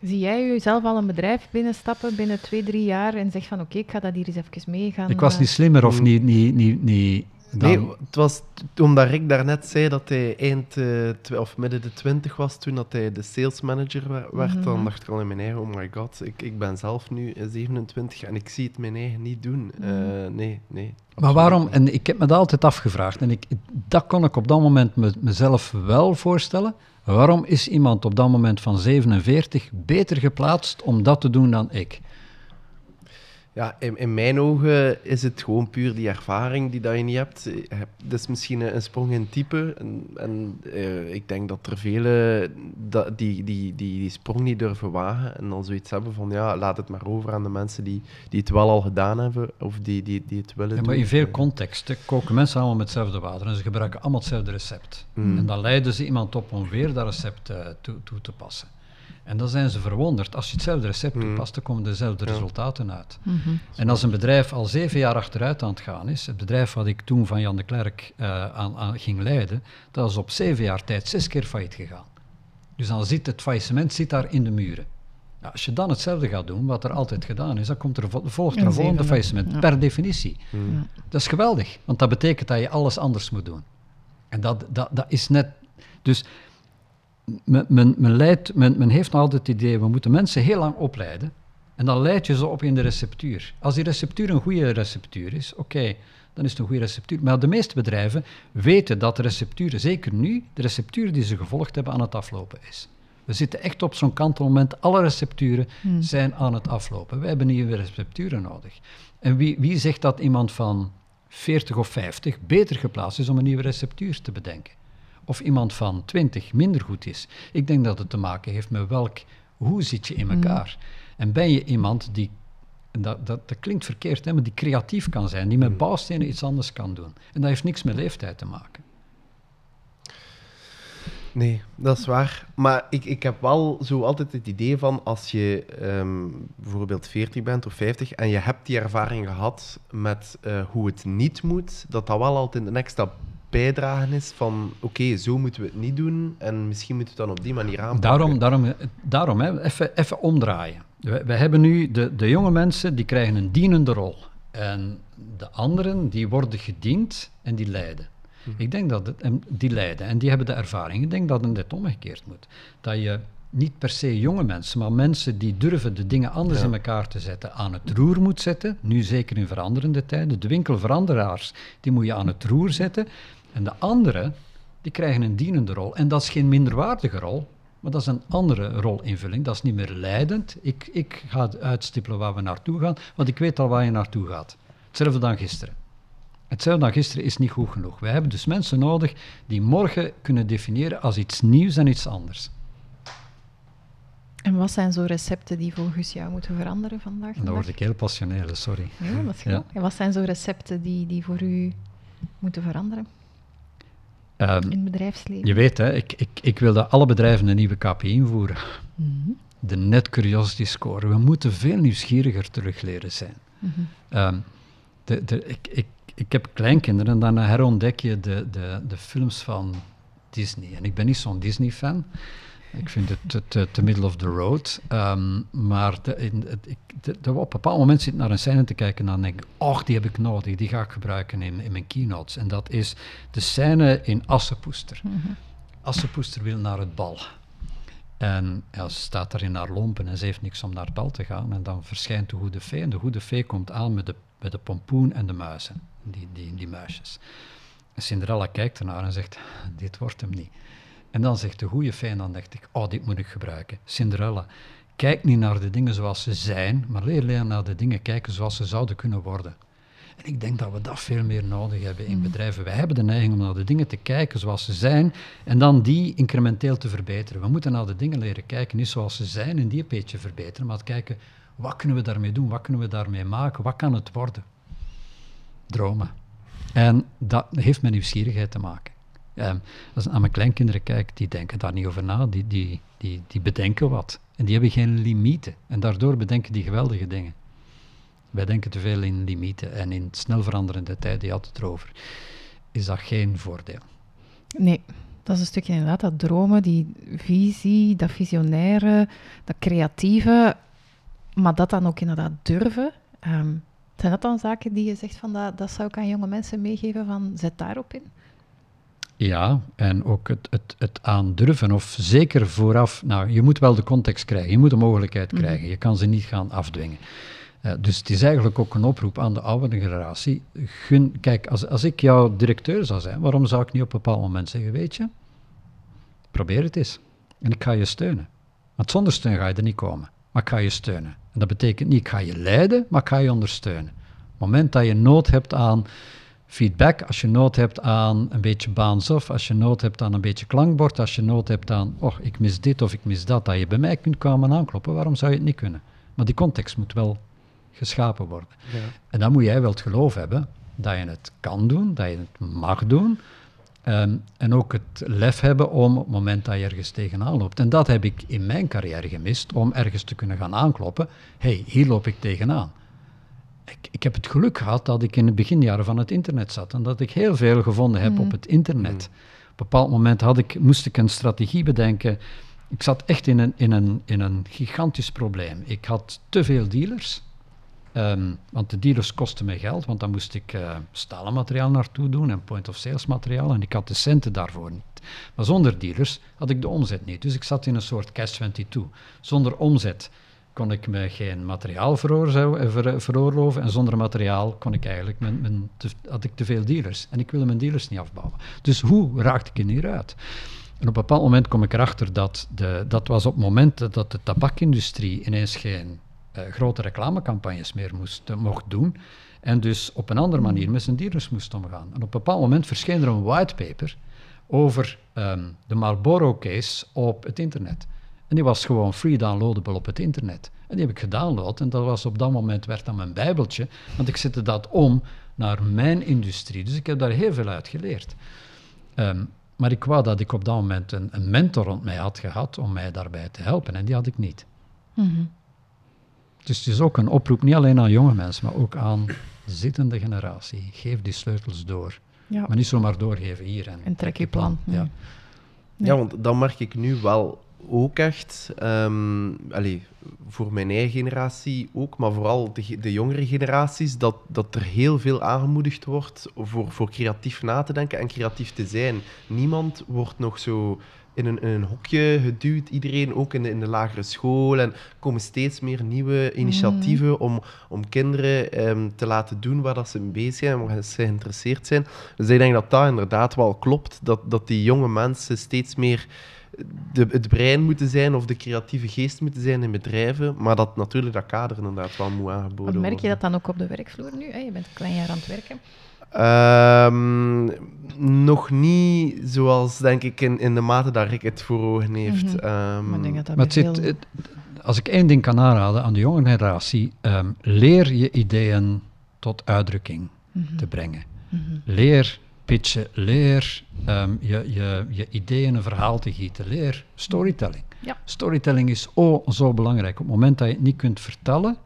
Zie jij jezelf al een bedrijf binnenstappen binnen twee, drie jaar en zeg van oké, ik ga dat hier eens even mee gaan... Ik was eh, niet slimmer of Mm. niet... niet, niet, niet dan- Nee, het was omdat Rick daarnet zei dat hij eind eh, of midden de twintig was toen dat hij de sales manager werd. Mhm. Dan dacht ik al in mijn eigen, oh my god, ik, ik ben zelf nu eh, 27 en ik zie het mijn eigen niet doen. Eh, nee, nee. Maar waarom, niet. en ik heb me dat altijd afgevraagd, en ik, dat kon ik op dat moment me, mezelf wel voorstellen. Waarom is iemand op dat moment van 47 beter geplaatst om dat te doen dan ik? Ja, in, in mijn ogen is het gewoon puur die ervaring die dat je niet hebt. Dat is misschien een, een sprong in type. En, en eh, ik denk dat er velen die, die, die die sprong niet durven wagen. En dan zoiets hebben van, ja, laat het maar over aan de mensen die, die het wel al gedaan hebben. Of die, die, die het willen Ja, doen. maar in veel contexten koken mensen allemaal met hetzelfde water en ze gebruiken allemaal hetzelfde recept. Mm. En dan leiden ze iemand op om weer dat recept eh, toe, toe te passen. En dan zijn ze verwonderd. Als je hetzelfde recept toepast, dan komen dezelfde Ja. resultaten uit. mhm. En als een bedrijf al zeven jaar achteruit aan het gaan is, het bedrijf wat ik toen van Jan de Klerk eh, aan, aan ging leiden, dat is op zeven jaar tijd zes keer failliet gegaan. Dus dan zit het faillissement zit daar in de muren. Ja, als je dan hetzelfde gaat doen, wat er altijd gedaan is, dan komt er, vo- volgt er Een volgende faillissement, Ja. per definitie. mm. Ja. Dat is geweldig, want dat betekent dat je alles anders moet doen. En dat, dat, dat is net... Dus men, men, men, leidt, men, men heeft altijd het idee, we moeten mensen heel lang opleiden. En dan leid je ze op in de receptuur. Als die receptuur een goede receptuur is, oké, dan is het een goede receptuur. Maar de meeste bedrijven weten dat de receptuur, zeker nu, de receptuur die ze gevolgd hebben aan het aflopen is. We zitten echt op zo'n kantelmoment. Alle recepturen Hmm. zijn aan het aflopen. Wij hebben nieuwe recepturen nodig. En wie, wie zegt dat iemand van 40 of 50 beter geplaatst is om een nieuwe receptuur te bedenken? Of iemand van 20 minder goed is? Ik denk dat het te maken heeft met welk, hoe zit je in elkaar? En ben je iemand die, dat, dat, dat klinkt verkeerd, hè, maar die creatief kan zijn, die met bouwstenen iets anders kan doen. En dat heeft niks met leeftijd te maken. Nee, dat is waar. Maar ik, ik heb wel zo altijd het idee van als je ehm, bijvoorbeeld 40 bent of 50 en je hebt die ervaring gehad met eh, hoe het niet moet, dat dat wel altijd een extra bijdragen is van oké, zo moeten we het niet doen en misschien moeten we het dan op die manier aanpakken. Daarom, daarom, daarom hè, even, even omdraaien. We, we hebben nu de, de jonge mensen die krijgen een dienende rol. En de anderen die worden gediend en die leiden. Ik denk dat het, en die leiden en die hebben de ervaring. Ik denk dat het net omgekeerd moet. Dat je niet per se jonge mensen, maar mensen die durven de dingen anders Ja. in elkaar te zetten, aan het roer moet zetten. Nu zeker in veranderende tijden. De winkelveranderaars, die moet je aan het roer zetten. En de anderen, die krijgen een dienende rol. En dat is geen minderwaardige rol, maar dat is een andere rolinvulling. Dat is niet meer leidend. Ik, ik ga uitstippelen waar we naartoe gaan, want ik weet al waar je naartoe gaat. Hetzelfde dan gisteren. Hetzelfde dan gisteren is niet goed genoeg. Wij hebben dus mensen nodig die morgen kunnen definiëren als iets nieuws en iets anders. En wat zijn zo recepten die volgens jou moeten veranderen vandaag? dan word ik heel passioneel, sorry. Ja, dat is goed. Ja. En wat zijn zo recepten die, die voor u moeten veranderen Ehm, in het bedrijfsleven? je weet, hè, ik, ik, ik wil dat alle bedrijven een nieuwe KPI invoeren. Mhm. De Net Curiosity Score. We moeten veel nieuwsgieriger terug leren zijn. Mm de, de, ik, ik, ik heb kleinkinderen en dan herontdek je de, de, de films van Disney. En ik ben niet zo'n Disney-fan. Ik vind het te, te, middle of the road. Um, maar de, in, ik, de, op een bepaald moment zit naar een scène te kijken en dan denk ik, oh, die heb ik nodig, die ga ik gebruiken in, in mijn keynotes. En dat is de scène in Assepoester. Mm Assepoester wil naar het bal. En ja, ze staat daar in haar lompen en ze heeft niks om naar het bal te gaan. En dan verschijnt de goede fee. En de goede fee komt aan met de, met de pompoen en de muizen, die, die, die muisjes. En Cinderella kijkt ernaar en zegt, dit wordt hem niet. En dan zegt de goede ik, oh, dit moet ik gebruiken. Cinderella, kijk niet naar de dingen zoals ze zijn, maar leer leren naar de dingen kijken zoals ze zouden kunnen worden. En ik denk dat we dat veel meer nodig hebben in mm. bedrijven. Wij hebben de neiging om naar de dingen te kijken zoals ze zijn en dan die incrementeel te verbeteren. We moeten naar de dingen leren kijken, niet zoals ze zijn en die een beetje verbeteren, maar kijken, wat kunnen we daarmee doen, wat kunnen we daarmee maken, wat kan het worden? Dromen. En dat heeft met nieuwsgierigheid te maken. Um, als ik naar mijn kleinkinderen kijk, die denken daar niet over na, die, die, die, die bedenken wat. En die hebben geen limieten. En daardoor bedenken die geweldige dingen. Wij denken te veel in limieten en in snel veranderende tijd, die had het erover. Is dat geen voordeel? Nee, dat is een stukje inderdaad dat dromen, die visie, dat visionaire, dat creatieve, maar dat dan ook inderdaad durven. Um, zijn dat dan zaken die je zegt van dat, dat zou ik aan jonge mensen meegeven van zet daarop in? Ja, en ook het, het, het aandurven, of zeker vooraf, nou, je moet wel de context krijgen, je moet de mogelijkheid mhm. krijgen, je kan ze niet gaan afdwingen. Uh, dus het is eigenlijk ook een oproep aan de oudere generatie. Gun, kijk, als, als ik jouw directeur zou zijn, waarom zou ik niet op een bepaald moment zeggen, weet je, probeer het eens. En ik ga je steunen. Want zonder steun ga je er niet komen, maar ik ga je steunen. En dat betekent niet, ik ga je leiden, maar ik ga je ondersteunen. Op het moment dat je nood hebt aan feedback, als je nood hebt aan een beetje baansof, als je nood hebt aan een beetje klankbord, als je nood hebt aan, oh, ik mis dit of ik mis dat, dat je bij mij kunt komen aankloppen, waarom zou je het niet kunnen? Maar die context moet wel geschapen worden. Ja. En dan moet jij wel het geloof hebben dat je het kan doen, dat je het mag doen. Ehm, en ook het lef hebben om op het moment dat je ergens tegenaan loopt. En dat heb ik in mijn carrière gemist, om ergens te kunnen gaan aankloppen. hey, hier loop ik tegenaan ik, ik, heb het geluk gehad dat ik in de beginjaren van het internet zat en dat ik heel veel gevonden heb op mm. het internet. Mm. Op een bepaald moment had ik, moest ik een strategie bedenken. Ik zat echt in een, in een, in een gigantisch probleem. Ik had te veel dealers. Ehm, want de dealers kosten mij geld, want dan moest ik uh, stalen materiaal naartoe doen en point-of-sales materiaal en ik had de centen daarvoor niet. Maar zonder dealers had ik de omzet niet. Dus ik zat in een soort cash-22. Zonder omzet kon ik me geen materiaal veroorloven en zonder materiaal kon ik eigenlijk mijn, mijn had ik te veel dealers. En ik wilde mijn dealers niet afbouwen. Dus hoe raakte ik er hieruit? En op een bepaald moment kom ik erachter dat, de, dat was op het moment dat de tabakindustrie ineens geen uh, grote reclamecampagnes meer moest, uh, mocht doen. En dus op een andere manier met zijn dealers moest omgaan. En op een bepaald moment verscheen er een whitepaper over um, de Marlboro case op het internet. En die was gewoon free downloadable op het internet. En die heb ik gedownload en dat was op dat moment werd dan mijn bijbeltje, want ik zette dat om naar mijn industrie. Dus ik heb daar heel veel uit geleerd. Ehm, maar ik wou dat ik op dat moment een, een, mentor rond mij had gehad om mij daarbij te helpen en die had ik niet. Mhm. Dus het is ook een oproep, niet alleen aan jonge mensen, maar ook aan de zittende generatie. Geef die sleutels door. Ja. Maar niet zomaar doorgeven hier. En, en trek je plan. Ja. ja, want dan merk ik nu wel ook echt, um, allez, voor mijn eigen generatie ook, maar vooral de, de jongere generaties, dat, dat er heel veel aangemoedigd wordt voor, voor creatief na te denken en creatief te zijn. Niemand wordt nog zo in een, in een hokje geduwd, iedereen ook in de, in de lagere school. En er komen steeds meer nieuwe initiatieven mhm. om, om kinderen um, te laten doen waar dat ze mee bezig zijn en waar ze geïnteresseerd zijn. Dus ik denk dat dat inderdaad wel klopt, dat, dat die jonge mensen steeds meer de, het brein moeten zijn of de creatieve geest moeten zijn in bedrijven, maar dat natuurlijk dat kader inderdaad wel moet aangeboden worden. Merk je dat dan ook op de werkvloer nu? Hè? Je bent een klein jaar aan het werken. Um, nog niet zoals, denk ik, in, in de mate dat ik het voor ogen heeft. Mm -hmm. um, maar, dat maar zit, als ik één ding kan aanraden aan de jonge generatie, um, leer je ideeën tot uitdrukking mhm. te brengen. Mhm. Leer pitchen, leer um, je, je, je ideeën een verhaal te gieten, leer storytelling. Ja. Storytelling is oh zo belangrijk. Op het moment dat je het niet kunt vertellen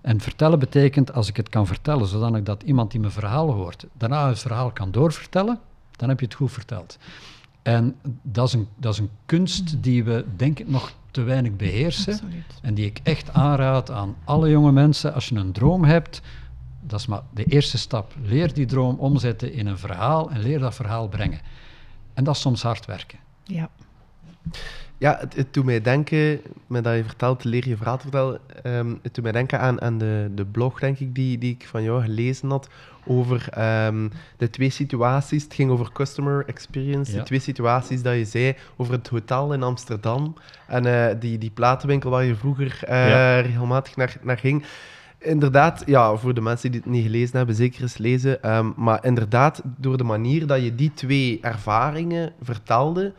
En vertellen betekent, als ik het kan vertellen, zodanig dat iemand die mijn verhaal hoort, daarna het verhaal kan doorvertellen, dan heb je het goed verteld. En dat is een, dat is een kunst mm. die we, denk ik, nog te weinig beheersen. Absoluut. En die ik echt aanraad aan alle jonge mensen. Als je een droom hebt, dat is maar de eerste stap. Leer die droom omzetten in een verhaal en leer dat verhaal brengen. En dat is soms hard werken. Ja. Ja, het, het doet mij denken, met dat je vertelt, leer je verhaal te vertellen, um, het doet mij denken aan, aan de, de blog, denk ik, die, die ik van jou gelezen had, over ehm, de twee situaties. Het ging over customer experience, de twee situaties dat je zei over het hotel in Amsterdam en uh, die, die platenwinkel waar je vroeger uh, regelmatig naar, naar ging. Inderdaad, ja, voor de mensen die het niet gelezen hebben, zeker eens lezen. Um, maar inderdaad, door de manier dat je die twee ervaringen vertelde,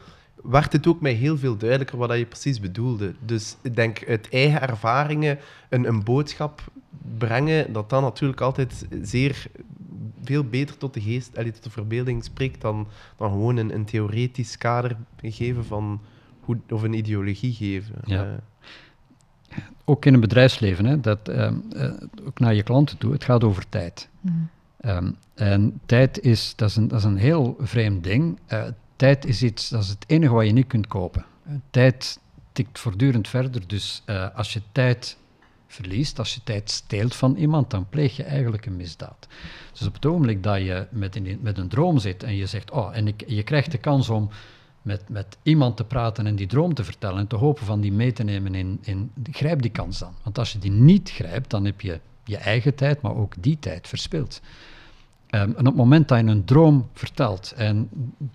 werd het ook mij heel veel duidelijker wat je precies bedoelde. Dus ik denk, uit eigen ervaringen een, een boodschap brengen, dat dan natuurlijk altijd zeer veel beter tot de geest, allee, tot de verbeelding spreekt dan, dan gewoon een, een theoretisch kader geven van hoe, of een ideologie geven. Ja. Uh, ook in een bedrijfsleven, hè, dat, ehm, eh, ook naar je klanten toe, het gaat over tijd. Mm. Um, en tijd is, dat is, een, dat is een heel vreemd ding. Uh, tijd is iets, dat is het enige wat je niet kunt kopen. tijd tikt voortdurend verder, dus uh, als je tijd verliest, als je tijd steelt van iemand, dan pleeg je eigenlijk een misdaad. Dus op het ogenblik dat je met een, met een droom zit en je zegt, oh, en ik, je krijgt de kans om met, met iemand te praten en die droom te vertellen en te hopen van die mee te nemen in, in, grijp die kans dan. Want als je die niet grijpt, dan heb je je eigen tijd, maar ook die tijd verspild. Um, en op het moment dat je een droom vertelt en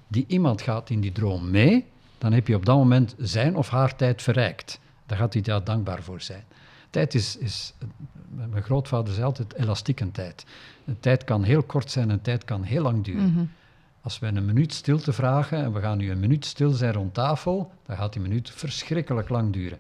die iemand gaat in die droom mee, dan heb je op dat moment zijn of haar tijd verrijkt. Daar gaat hij daar dankbaar voor zijn. Tijd is, is mijn grootvader zei altijd, elastieke tijd. Een tijd kan heel kort zijn en tijd kan heel lang duren. Mhm. Als wij een minuut stilte vragen en we gaan nu een minuut stil zijn rond tafel, dan gaat die minuut verschrikkelijk lang duren.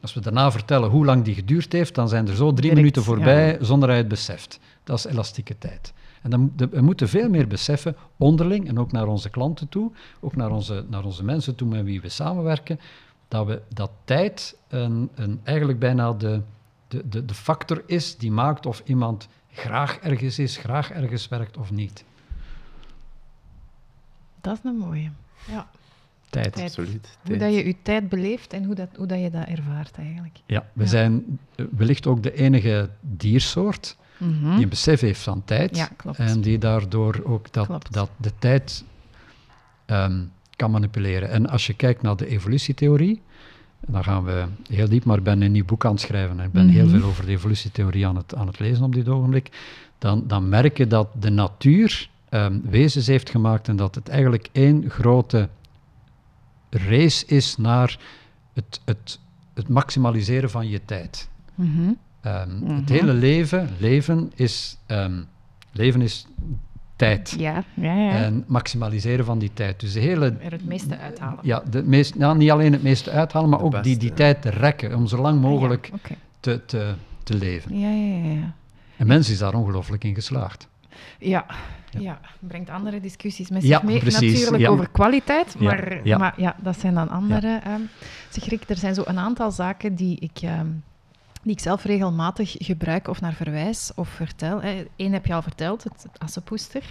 Als we daarna vertellen hoe lang die geduurd heeft, dan zijn er zo drie minuten voorbij zonder dat je het beseft. Dat is elastieke tijd. En dan, we moeten veel meer beseffen, onderling en ook naar onze klanten toe, ook naar onze, naar onze mensen toe met wie we samenwerken, dat, we, dat tijd een, een, eigenlijk bijna de, de, de, de factor is die maakt of iemand graag ergens is, graag ergens werkt of niet. Dat is een mooie. Ja. Tijd. Absoluut. Hoe dat je je tijd beleeft en hoe, dat, hoe dat je dat ervaart eigenlijk. Ja, we zijn wellicht ook de enige diersoort mhm. die een besef heeft van tijd. Ja, klopt. En die daardoor ook dat, dat de tijd um, kan manipuleren. En als je kijkt naar de evolutietheorie, dan gaan we heel diep, maar ik ben een nieuw boek aan het schrijven en ik ben heel mhm. veel over de evolutietheorie aan het, aan het lezen op dit ogenblik, dan, dan merk je dat de natuur um, wezens heeft gemaakt en dat het eigenlijk één grote race is naar het, het, het maximaliseren van je tijd. Mhm. Ehm, het mhm. hele leven, leven is, leven is tijd. Ja, ja, ja. En maximaliseren van die tijd. Dus de hele... Er het meeste uithalen. Ja, de meest, nou, niet alleen het meeste uithalen, maar ook die, die tijd te rekken, om zo lang ah, mogelijk te, te, te leven. Ja, ja, ja. En mens is daar ongelooflijk in geslaagd. Ja, ja. brengt andere discussies met zich mee. Natuurlijk over kwaliteit, maar ja, maar ja, dat zijn dan andere. Um, zeg Rick, er zijn zo een aantal zaken die ik... Um, die ik zelf regelmatig gebruik of naar verwijs of vertel. Eén heb je al verteld, het, het assenpoester.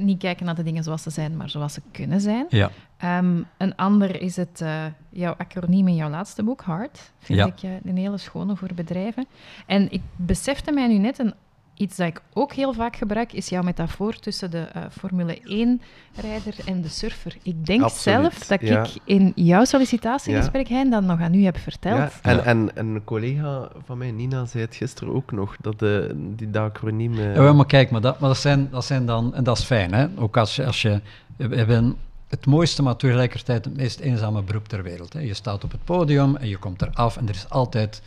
niet kijken naar de dingen zoals ze zijn, maar zoals ze kunnen zijn. Ja. Ehm, een ander is het, uh, jouw acroniem in jouw laatste boek, HART. Vind ik uh, een hele schone voor bedrijven. En ik besefte mij nu net, een Iets dat ik ook heel vaak gebruik, is jouw metafoor tussen de uh, Formule 1-rijder en de surfer. Ik denk zelf dat ik in jouw sollicitatiegesprek, ja. Hein, dat nog aan u heb verteld. Ja. En, en, en, een collega van mij, Nina, zei het gisteren ook nog, dat de, die acroniem... Uh... Ja, maar kijk, maar, dat, maar dat, zijn, dat zijn dan... En dat is fijn, hè? Ook als je... Als je we hebben het mooiste, maar tegelijkertijd het meest eenzame beroep ter wereld. Hè. Je staat op het podium en je komt eraf en er is altijd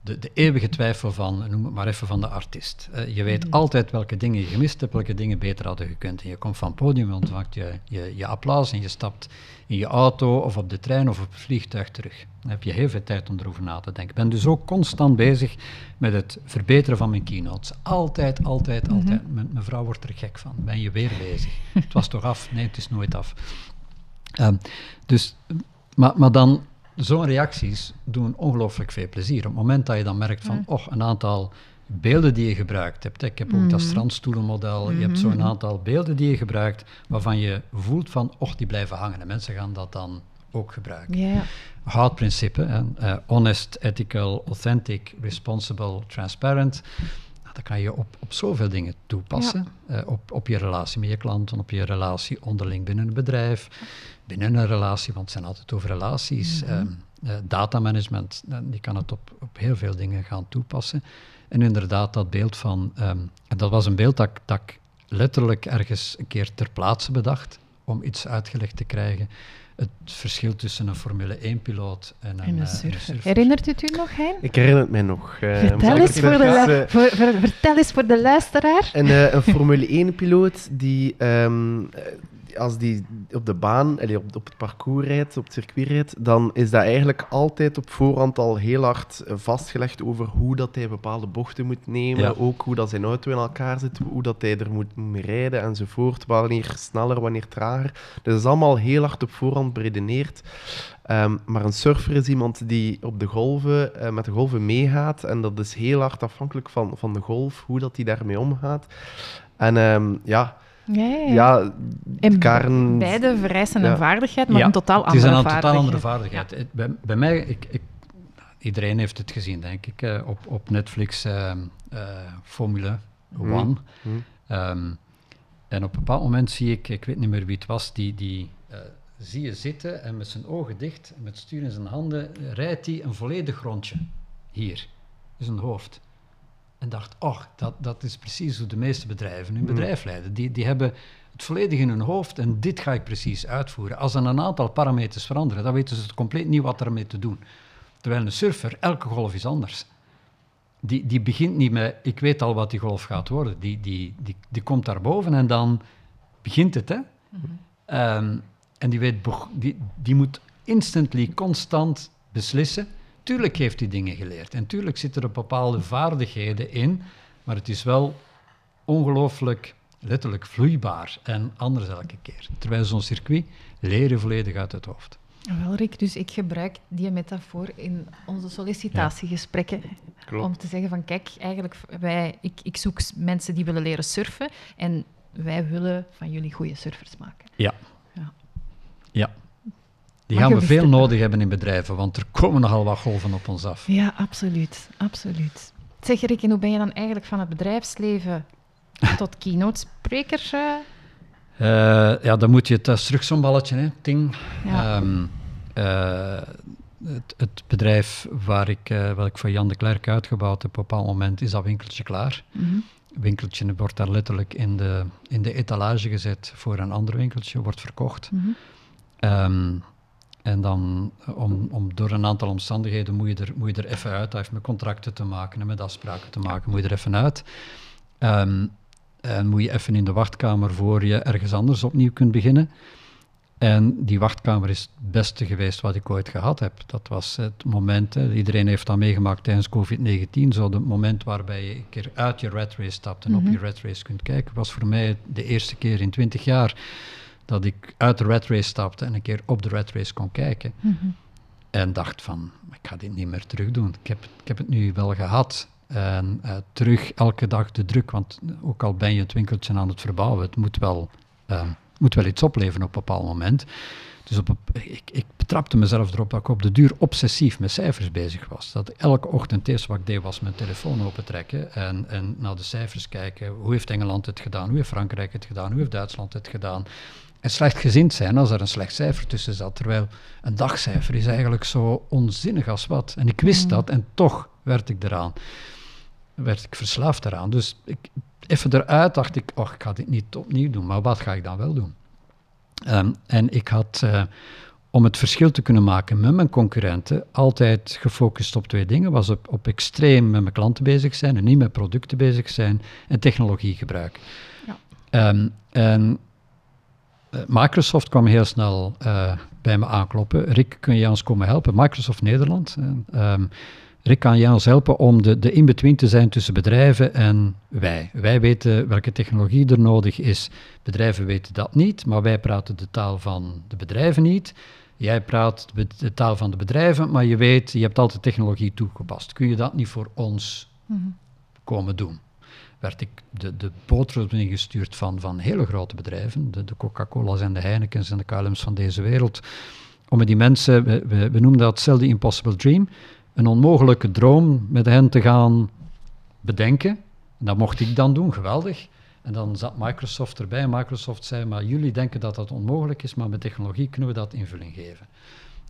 de, de eeuwige twijfel van, noem het maar even, van de artiest. Uh, je weet mm. altijd welke dingen je gemist hebt, welke dingen beter hadden gekund. En je komt van het podium, ontvangt je, je, je applaus en je stapt in je auto of op de trein of op het vliegtuig terug. Dan heb je heel veel tijd om erover na te denken. Ik ben dus ook constant bezig met het verbeteren van mijn keynotes. Altijd, altijd, mhm. altijd. Mijn, vrouw wordt er gek van. Ben je weer bezig? het was toch af? Nee, het is nooit af. Um, dus, maar, maar dan zo'n reacties doen ongelooflijk veel plezier. Op het moment dat je dan merkt van, oh, een aantal beelden die je gebruikt hebt. Ik heb ook dat Mhm. strandstoelenmodel. Je hebt Mhm. zo'n aantal beelden die je gebruikt, waarvan je voelt van, och, die blijven hangen. En mensen gaan dat dan ook gebruiken. Ja, Houtprincipe, eh, honest, ethical, authentic, responsible, transparent. Dat kan je op, op zoveel dingen toepassen. Eh, op, op je relatie met je klanten, op je relatie onderling binnen een bedrijf, binnen een relatie, want het zijn altijd over relaties. Mhm. ehm, eh, datamanagement, eh, je kan het op, op heel veel dingen gaan toepassen. En inderdaad, dat beeld van, ehm, dat was een beeld dat, ik- dat ik letterlijk ergens een keer ter plaatse bedacht om iets uitgelegd te krijgen. Het verschil tussen een Formule 1-piloot en een, en een eh, surfer. Herinnert u het u nog, Hein? Ik herinner het mij nog. eh, Vertel eens, voor de, eh, voor, voor- vertel eens voor de luisteraar. Een, eh, een Formule 1-piloot die, ehm, eh, als die op de baan, allee, op, op het parcours rijdt, op het circuit rijdt, dan is dat eigenlijk altijd op voorhand al heel hard eh, vastgelegd over hoe dat hij bepaalde bochten moet nemen, Ja. ook hoe dat zijn auto in elkaar zit, hoe dat hij er moet rijden enzovoort, wanneer sneller, wanneer trager. Dus dat is allemaal heel hard op voorhand beredeneerd. Ehm, maar een surfer is iemand die op de golven, eh, met de golven meegaat. En dat is heel hard afhankelijk van, van de golf, hoe dat hij daarmee omgaat. En ehm, ja, Ja, ja, ja. ja En Karen... beide vereisen Ja. een vaardigheid, maar Ja, een totaal Het is andere een totaal vaardigheid. andere vaardigheid. Bij, bij mij, ik, ik, iedereen heeft het gezien, denk ik, eh, op, op Netflix, ehm, eh, Formule Mhm. One. Hm. Ehm, en op een bepaald moment zie ik, ik weet niet meer wie het was, die, die eh, zie je zitten en met zijn ogen dicht, met stuur in zijn handen, rijdt hij een volledig rondje. Hier, in zijn hoofd. En dacht, oh, dat, dat is precies hoe de meeste bedrijven hun Mhm. bedrijf leiden. Die, die hebben het volledig in hun hoofd en dit ga ik precies uitvoeren. Als er een aantal parameters veranderen, dan weten ze compleet niet wat ermee te doen. Terwijl een surfer, elke golf is anders. Die, die begint niet met, ik weet al wat die golf gaat worden. Die, die, die, die komt daarboven en dan begint het. Hè? Ehm, en die, weet, die, die moet instantly, constant beslissen. Tuurlijk heeft hij dingen geleerd. En tuurlijk zitten er bepaalde vaardigheden in. Maar het is wel ongelooflijk, letterlijk vloeibaar. En anders elke keer. Terwijl zo'n circuit leren volledig uit het hoofd. Wel, Rick, dus ik gebruik die metafoor in onze sollicitatiegesprekken. Klopt. Om te zeggen van, kijk, eigenlijk, wij, ik, ik zoek mensen die willen leren surfen. En wij willen van jullie goede surfers maken. Ja. Ja. Ja. Die gaan we veel nodig hebben in bedrijven, want er komen nogal wat golven op ons af. Ja, absoluut. absoluut. Zeg, Rick, en hoe ben je dan eigenlijk van het bedrijfsleven tot keynote spreker? eh? Eh, ja, dan moet je het, dat is terug zo'n balletje, hè, ting. Ja. Ehm, eh, het, het bedrijf waar ik, wat ik voor Jan de Klerk uitgebouwd heb, op een bepaald moment is dat winkeltje klaar. Mhm. winkeltje wordt daar letterlijk in de, in de etalage gezet voor een ander winkeltje, wordt verkocht. Ehm, en dan, om, om, door een aantal omstandigheden, moet je, er, moet je er even uit. Dat heeft met contracten te maken en met afspraken te maken, moet je er even uit. Ehm, en moet je even in de wachtkamer voor je ergens anders opnieuw kunt beginnen. En die wachtkamer is het beste geweest wat ik ooit gehad heb. Dat was het moment, hè, iedereen heeft dat meegemaakt tijdens COVID-19, zo het moment waarbij je een keer uit je red race stapt en Mhm. op je red race kunt kijken, was voor mij de eerste keer in 20 jaar dat ik uit de red race stapte en een keer op de red race kon kijken. Mhm. En dacht van, ik ga dit niet meer terug doen. Ik heb, ik heb het nu wel gehad. En eh, terug elke dag de druk, want ook al ben je het winkeltje aan het verbouwen, het moet wel, eh, moet wel iets opleveren op een bepaald moment. Dus op, ik, ik betrapte mezelf erop dat ik op de duur obsessief met cijfers bezig was. Dat elke ochtend het eerste wat ik deed was mijn telefoon opentrekken en, en naar de cijfers kijken. Hoe heeft Engeland het gedaan? Hoe heeft Frankrijk het gedaan? Hoe heeft Duitsland het gedaan? En slechtgezind zijn als er een slecht cijfer tussen zat. Terwijl een dagcijfer is eigenlijk zo onzinnig als wat. En ik wist Mm. dat en toch werd ik eraan. Werd ik verslaafd eraan. Dus ik, even eruit dacht ik, oh, ik ga dit niet opnieuw doen. Maar wat ga ik dan wel doen? Ehm, en ik had, eh, om het verschil te kunnen maken met mijn concurrenten, altijd gefocust op twee dingen. Was op, op extreem met mijn klanten bezig zijn en niet met producten bezig zijn en technologie gebruiken. Ja. Ehm, en Microsoft kwam heel snel eh, bij me aankloppen. Rick, kun je ons komen helpen? Microsoft Nederland. eh, ehm, Rick, kan jij ons helpen om de, de in-between te zijn tussen bedrijven en wij? Wij weten welke technologie er nodig is. Bedrijven weten dat niet, maar wij praten de taal van de bedrijven niet. Jij praat de taal van de bedrijven, maar je weet, je hebt altijd technologie toegepast. Kun je dat niet voor ons Mhm. komen doen. Werd ik de, de boodschap ingestuurd van, van hele grote bedrijven, de, de Coca-Cola's en de Heinekens en de KLM's van deze wereld, om met die mensen, we, we, noemen dat zelf de impossible dream, een onmogelijke droom met hen te gaan bedenken. En dat mocht ik dan doen, geweldig. En dan zat Microsoft erbij. Microsoft zei, maar jullie denken dat dat onmogelijk is, maar met technologie kunnen we dat invulling geven.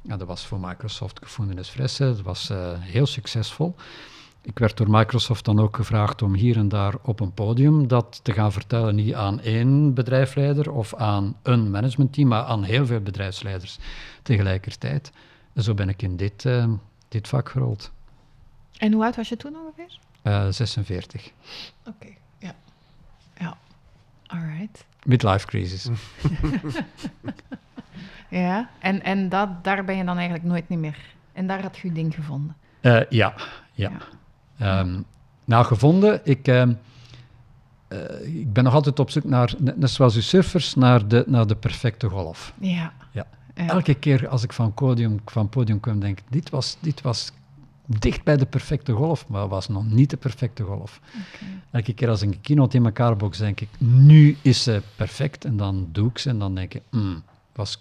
En dat was voor Microsoft gevoelens frisse, dat was uh, heel succesvol. Ik werd door Microsoft dan ook gevraagd om hier en daar op een podium dat te gaan vertellen, niet aan één bedrijfsleider of aan een managementteam, maar aan heel veel bedrijfsleiders tegelijkertijd. En zo ben ik in dit, uh, dit vak gerold. En hoe oud was je toen ongeveer? Uh, 46. Oké, okay. ja. Ja, alright. Midlife crisis. ja, en, en dat, daar ben je dan eigenlijk nooit niet meer. En daar had je je ding gevonden. Uh, ja, ja. ja. Um, nou, gevonden, ik, uh, uh, ik ben nog altijd op zoek naar, net zoals uw surfers, naar de, naar de perfecte golf. Ja. ja. Elke keer als ik van podium, van podium kwam, denk ik, dit was, dit was dicht bij de perfecte golf, maar was nog niet de perfecte golf. Okay. Elke keer als ik een keynote in elkaar box, denk ik, nu is ze perfect. En dan doe ik ze en dan denk ik, mm, was,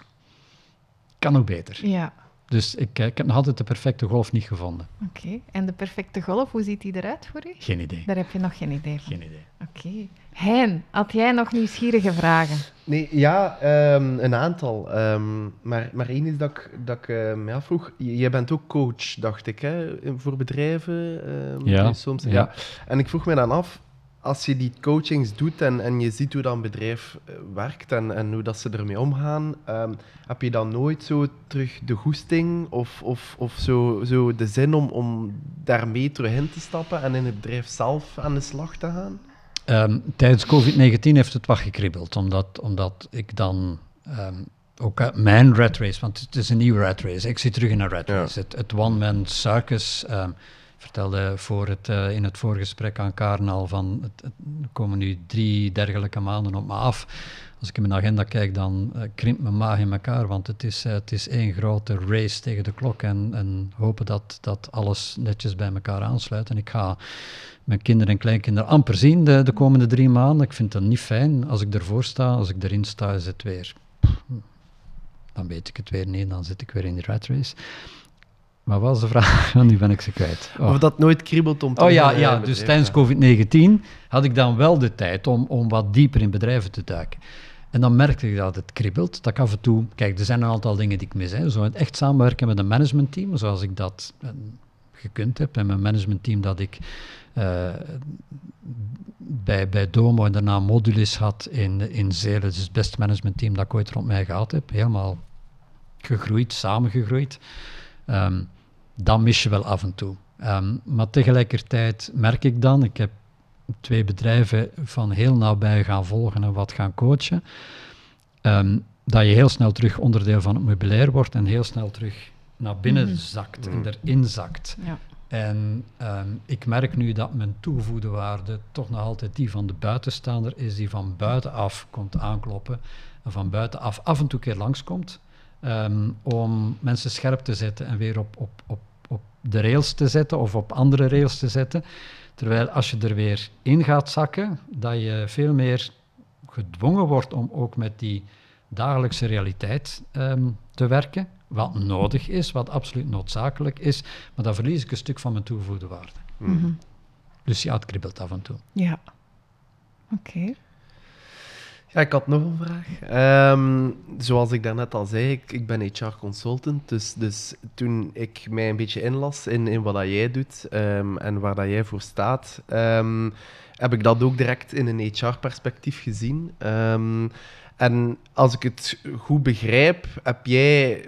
kan nog beter. Ja. Dus ik, ik heb nog altijd de perfecte golf niet gevonden. Oké, okay. en de perfecte golf, hoe ziet die eruit voor u? Geen idee. Daar heb je nog geen idee van? Geen idee. Oké. Okay. Hein, had jij nog nieuwsgierige vragen? Nee, ja, um, een aantal. Um, maar, maar één is dat ik, dat ik uh, me afvroeg. Jij bent ook coach, dacht ik, hè, voor bedrijven. Um, ja. Soms, ja. ja. En ik vroeg me dan af, als je die coachings doet en, en je ziet hoe dat bedrijf werkt en, en hoe dat ze ermee omgaan, um, heb je dan nooit zo terug de goesting of, of, of zo, zo de zin om, om daarmee terug in te stappen en in het bedrijf zelf aan de slag te gaan? Um, tijdens COVID-19 heeft het wat gekribbeld, omdat, omdat ik dan um, ook uh, mijn rat race, want het is een nieuwe rat race, ik zit terug in een rat race. Ja. Het, het one-man circus. Vertelde voor het, uh, in het voorgesprek aan Karen al van het, er komen nu drie dergelijke maanden op me af. Als ik in mijn agenda kijk, dan uh, krimpt mijn maag in elkaar, want het is, uh, het is één grote race tegen de klok en, en hopen dat, dat alles netjes bij elkaar aansluit. En ik ga mijn kinderen en kleinkinderen amper zien de, de komende drie maanden. Ik vind dat niet fijn. Als ik ervoor sta, als ik erin sta, is het weer... Dan weet ik het weer niet, dan zit ik weer in die rat race. Maar wat was de vraag? nu ben ik ze kwijt. Oh. Of dat nooit kriebelt om te Oh ja, ja dus tijdens COVID-19 had ik dan wel de tijd om, om wat dieper in bedrijven te duiken. En dan merkte ik dat het kriebelt, dat ik af en toe... Kijk, er zijn een aantal dingen die ik mis. Hè. Zo echt samenwerken met een managementteam, zoals ik dat uh, gekund heb. En mijn managementteam dat ik uh, bij, bij Domo en daarna Modulis had in, in Zelen. Dus het beste managementteam dat ik ooit rond mij gehad heb. Helemaal gegroeid, samengegroeid. Um, dan mis je wel af en toe. Um, maar tegelijkertijd merk ik dan, ik heb twee bedrijven van heel nabij gaan volgen en wat gaan coachen, um, dat je heel snel terug onderdeel van het meubilair wordt en heel snel terug naar binnen mm. zakt en erin zakt. Ja. En um, ik merk nu dat mijn toegevoegde waarde toch nog altijd die van de buitenstaander is, die van buitenaf komt aankloppen en van buitenaf af en toe keer langskomt. Um, om mensen scherp te zetten en weer op, op, op, op de rails te zetten of op andere rails te zetten. Terwijl als je er weer in gaat zakken, dat je veel meer gedwongen wordt om ook met die dagelijkse realiteit um, te werken. Wat nodig is, wat absoluut noodzakelijk is, maar dan verlies ik een stuk van mijn toegevoegde waarde. Mm -hmm. Dus ja, het kribbelt af en toe. Ja. Oké. Okay. Ja, ik had nog een vraag. Um, zoals ik daarnet al zei, ik, ik ben HR-consultant. Dus, dus toen ik mij een beetje inlas in, in wat dat jij doet um, en waar dat jij voor staat, um, heb ik dat ook direct in een HR-perspectief gezien. en als ik het goed begrijp, heb jij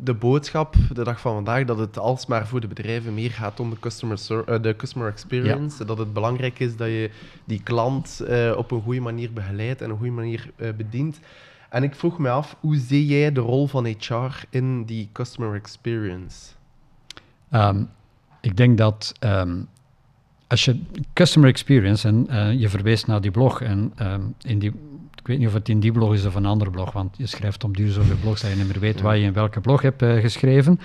de boodschap de dag van vandaag dat het alsmaar voor de bedrijven meer gaat om de customer, uh, de customer experience. Ja. Dat het belangrijk is dat je die klant uh, op een goede manier begeleidt en een goede manier uh, bedient. En ik vroeg me af, hoe zie jij de rol van HR in die customer experience? Um, ik denk dat um, als je customer experience, en je verwees naar die blog, en um, in die ik weet niet of het in die blog is of een andere blog, want je schrijft om duur zoveel blogs dat je niet meer weet waar je in welke blog hebt uh, geschreven.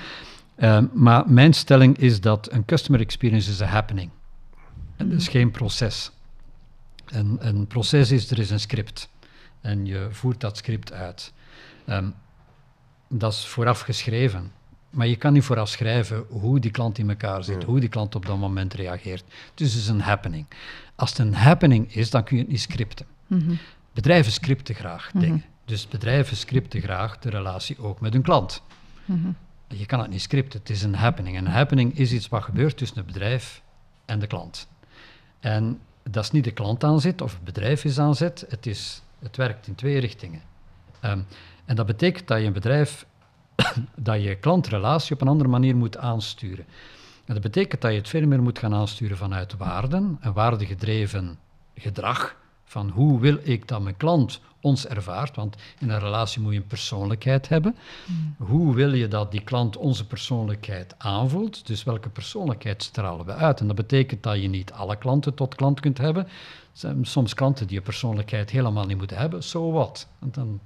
Uh, maar mijn stelling is dat een customer experience is a happening. En dat is geen proces. En een proces is, er is een script. En je voert dat script uit. Um, dat is vooraf geschreven. Maar je kan niet vooraf schrijven hoe die klant in elkaar zit, hoe die klant op dat moment reageert. Dus het is een happening. Als het een happening is, dan kun je het niet scripten. Mhm. Bedrijven scripten graag mhm. dingen. Dus bedrijven scripten graag de relatie ook met hun klant. Mhm. Je kan het niet scripten, het is een happening. Een happening is iets wat gebeurt tussen het bedrijf en de klant. En dat is niet de klant aan zit of het bedrijf is aan zit, het, is, het werkt in twee richtingen. Um, en dat betekent dat je een bedrijf, dat je klantrelatie op een andere manier moet aansturen. En dat betekent dat je het veel meer moet gaan aansturen vanuit waarden, een waardegedreven gedrag, van hoe wil ik dat mijn klant ons ervaart, want in een relatie moet je een persoonlijkheid hebben. Hmm. Hoe wil je dat die klant onze persoonlijkheid aanvoelt? Dus welke persoonlijkheid stralen we uit? En dat betekent dat je niet alle klanten tot klant kunt hebben. Er zijn soms klanten die je persoonlijkheid helemaal niet moeten hebben, zo so wat. Dan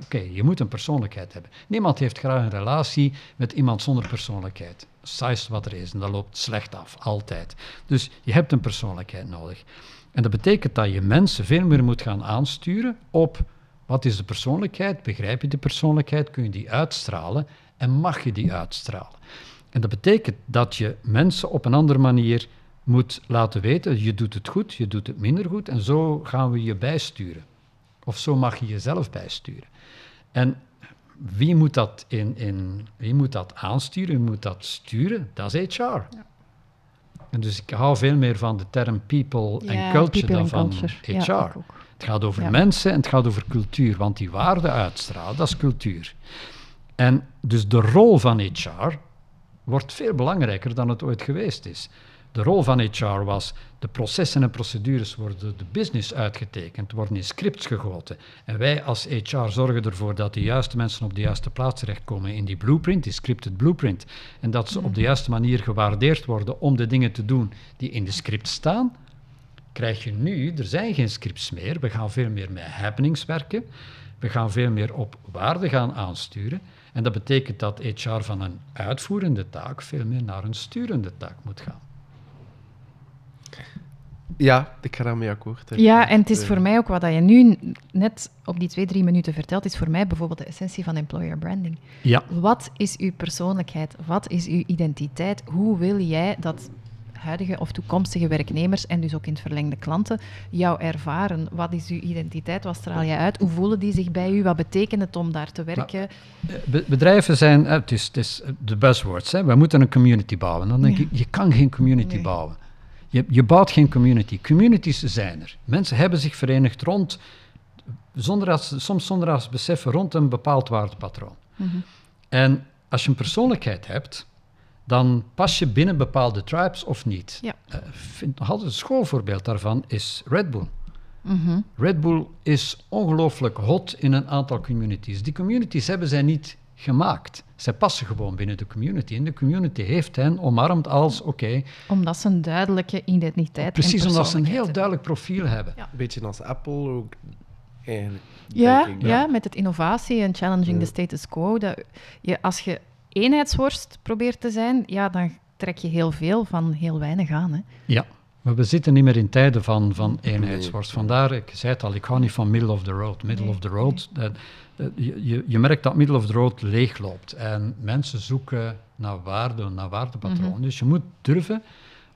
Oké, je moet een persoonlijkheid hebben. Niemand heeft graag een relatie met iemand zonder persoonlijkheid. Saai wat er is en dat loopt slecht af, altijd. Dus je hebt een persoonlijkheid nodig. En dat betekent dat je mensen veel meer moet gaan aansturen op wat is de persoonlijkheid, begrijp je de persoonlijkheid, kun je die uitstralen en mag je die uitstralen. En dat betekent dat je mensen op een andere manier moet laten weten, je doet het goed, je doet het minder goed en zo gaan we je bijsturen. Of zo mag je jezelf bijsturen. En wie moet dat, in, in, wie moet dat aansturen, wie moet dat sturen? Dat is HR. Ja. En dus ik hou veel meer van de term people en culture dan van HR. het gaat over mensen en het gaat over cultuur, want die waarde uitstralen, dat is cultuur. En dus de rol van HR wordt veel belangrijker dan het ooit geweest is. De rol van HR was, de processen en procedures worden de business uitgetekend, worden in scripts gegoten. En wij als HR zorgen ervoor dat de juiste mensen op de juiste plaats terechtkomen in die blueprint, die scripted blueprint. En dat ze op de juiste manier gewaardeerd worden om de dingen te doen die in de script staan. Krijg je nu, er zijn geen scripts meer, we gaan veel meer met happenings werken. We gaan veel meer op waarde gaan aansturen. En dat betekent dat HR van een uitvoerende taak veel meer naar een sturende taak moet gaan. Ja, ik ga daarmee akkoord. Ja, en het is voor mij ook wat je nu net op die twee, drie minuten vertelt, is voor mij bijvoorbeeld de essentie van employer branding. Ja. Wat is uw persoonlijkheid? Wat is uw identiteit? Hoe wil jij dat huidige of toekomstige werknemers en dus ook in het verlengde klanten jou ervaren? Wat is uw identiteit? Wat straal je uit? Hoe voelen die zich bij u? Wat betekent het om daar te werken? Eh, bedrijven zijn, eh, het is, het is de buzzwords, hè. we moeten een community bouwen. Dan denk ik, je kan geen community bouwen. Je, je bouwt geen community. Communities zijn er. Mensen hebben zich verenigd rond, zonder als, soms zonder als beseffen, rond een bepaald waardepatroon. Mhm. En als je een persoonlijkheid hebt, dan pas je binnen bepaalde tribes of niet. Ja. Uh, vind, een schoolvoorbeeld daarvan is Red Bull. Mhm. Red Bull is ongelooflijk hot in een aantal communities. Die communities hebben zij niet gemaakt. Zij passen gewoon binnen de community. En de community heeft hen omarmd als oké. omdat ze een duidelijke identiteit Precies, omdat ze een heel duidelijk profiel hebben. Een beetje als Apple ook eigenlijk. Ja, ja. met het innovatie en challenging the status quo. Dat je, als je eenheidsworst probeert te zijn, ja, dan trek je heel veel van heel weinig aan. Hè. Ja, maar we zitten niet meer in tijden van, van eenheidsworst. Vandaar, ik zei het al, ik hou niet van middle of the road. Middle of the road, dat, je, je, merkt dat middle of the road leegloopt. En mensen zoeken naar waarde, naar waardepatroon. Mhm. Dus je moet durven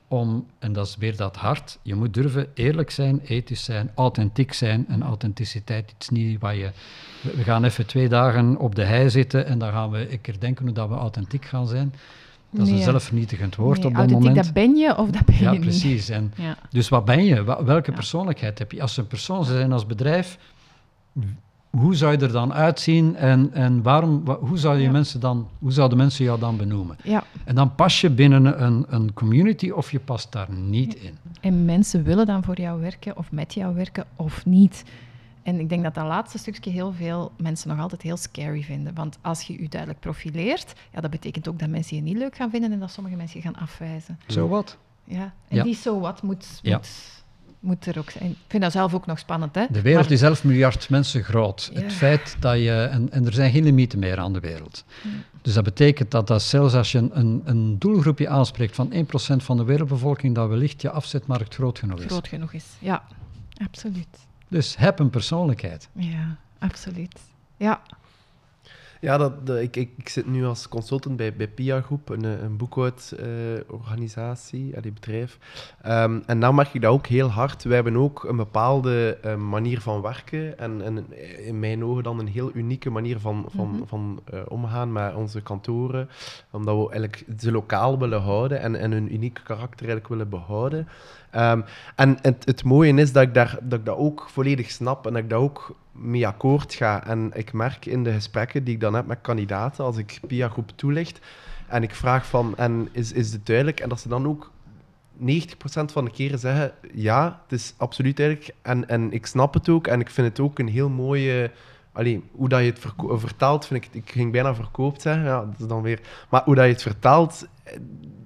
om, en dat is weer dat hart, je moet durven eerlijk zijn, ethisch zijn, authentiek zijn. En authenticiteit is niet waar je... We gaan even twee dagen op de hei zitten en dan gaan we een keer denken hoe dat we authentiek gaan zijn. Dat is een zelfvernietigend woord op dat moment. dat ben je of dat ben je ja, Precies. En Dus wat ben je? Welke persoonlijkheid heb je? Als een persoon zijn als bedrijf, hoe zou je er dan uitzien en, en waarom, hoe, zou je mensen dan, hoe zouden mensen jou dan benoemen? Ja. En dan pas je binnen een, een community of je past daar niet in. En mensen willen dan voor jou werken of met jou werken of niet. En ik denk dat dat laatste stukje heel veel mensen nog altijd heel scary vinden. Want als je je duidelijk profileert, ja, dat betekent ook dat mensen je niet leuk gaan vinden en dat sommige mensen je gaan afwijzen. Zo wat? Ja, en die zo wat moet, moet moet er ook zijn. Ik vind dat zelf ook nog spannend. Hè? De wereld is 11 miljard mensen groot. Het feit dat je. En, en, er zijn geen limieten meer aan de wereld. Dus dat betekent dat, dat zelfs als je een, een doelgroepje aanspreekt van 1% van de wereldbevolking, dat wellicht je afzetmarkt groot genoeg is. Groot genoeg is, ja, absoluut. Dus heb een persoonlijkheid. Ja, absoluut. Ja. Ja, dat, ik, ik, ik, zit nu als consultant bij, bij PIA Groep, een, een boekhoudorganisatie, uh, een bedrijf. Um, en daar merk ik dat ook heel hard. Wij hebben ook een bepaalde uh, manier van werken en, en, in mijn ogen dan een heel unieke manier van, van, mm -hmm. van uh, omgaan met onze kantoren. Omdat we eigenlijk ze lokaal willen houden en, en hun unieke karakter eigenlijk willen behouden. Um, en het, het, mooie is dat ik, daar, dat ik dat ook volledig snap en dat ik dat ook mee akkoord ga. En ik merk in de gesprekken die ik dan heb met kandidaten, als ik PIA groep toelicht, en ik vraag van, en is, is het duidelijk? En dat ze dan ook 90% van de keren zeggen, ja, het is absoluut duidelijk. En, en ik snap het ook, en ik vind het ook een heel mooie... Allee, hoe dat je het vertaalt, vind ik... Ik ging bijna verkoopt zeggen, ja, dat is dan weer... Maar hoe dat je het vertaalt,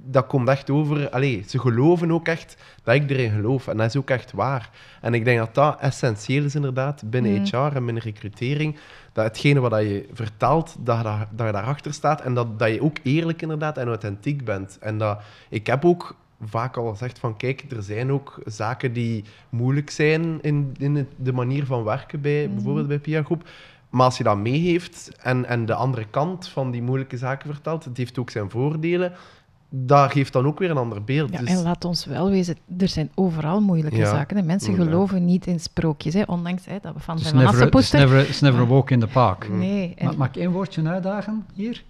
dat komt echt over... Allee, ze geloven ook echt dat ik erin geloof. En dat is ook echt waar. En ik denk dat dat essentieel is inderdaad binnen mm. HR en binnen recrutering. Dat hetgene wat je vertaalt, dat je, daar, dat je daarachter staat. En dat, dat je ook eerlijk inderdaad en authentiek bent. En dat, ik heb ook vaak al gezegd van kijk, er zijn ook zaken die moeilijk zijn in, in de manier van werken bij mm. bijvoorbeeld bij Pia Groep. Maar als je dat meegeeft en, en de andere kant van die moeilijke zaken vertelt, het heeft ook zijn voordelen, dat geeft dan ook weer een ander beeld. Ja, dus... En laat ons wel wezen, er zijn overal moeilijke ja, zaken. Hè. Mensen geloven niet in sprookjes, hè, ondanks hè, dat we van zijn Assepoester... It's never, it's never a walk in the park. Nee. En... Mag ik één woordje uitdagen hier?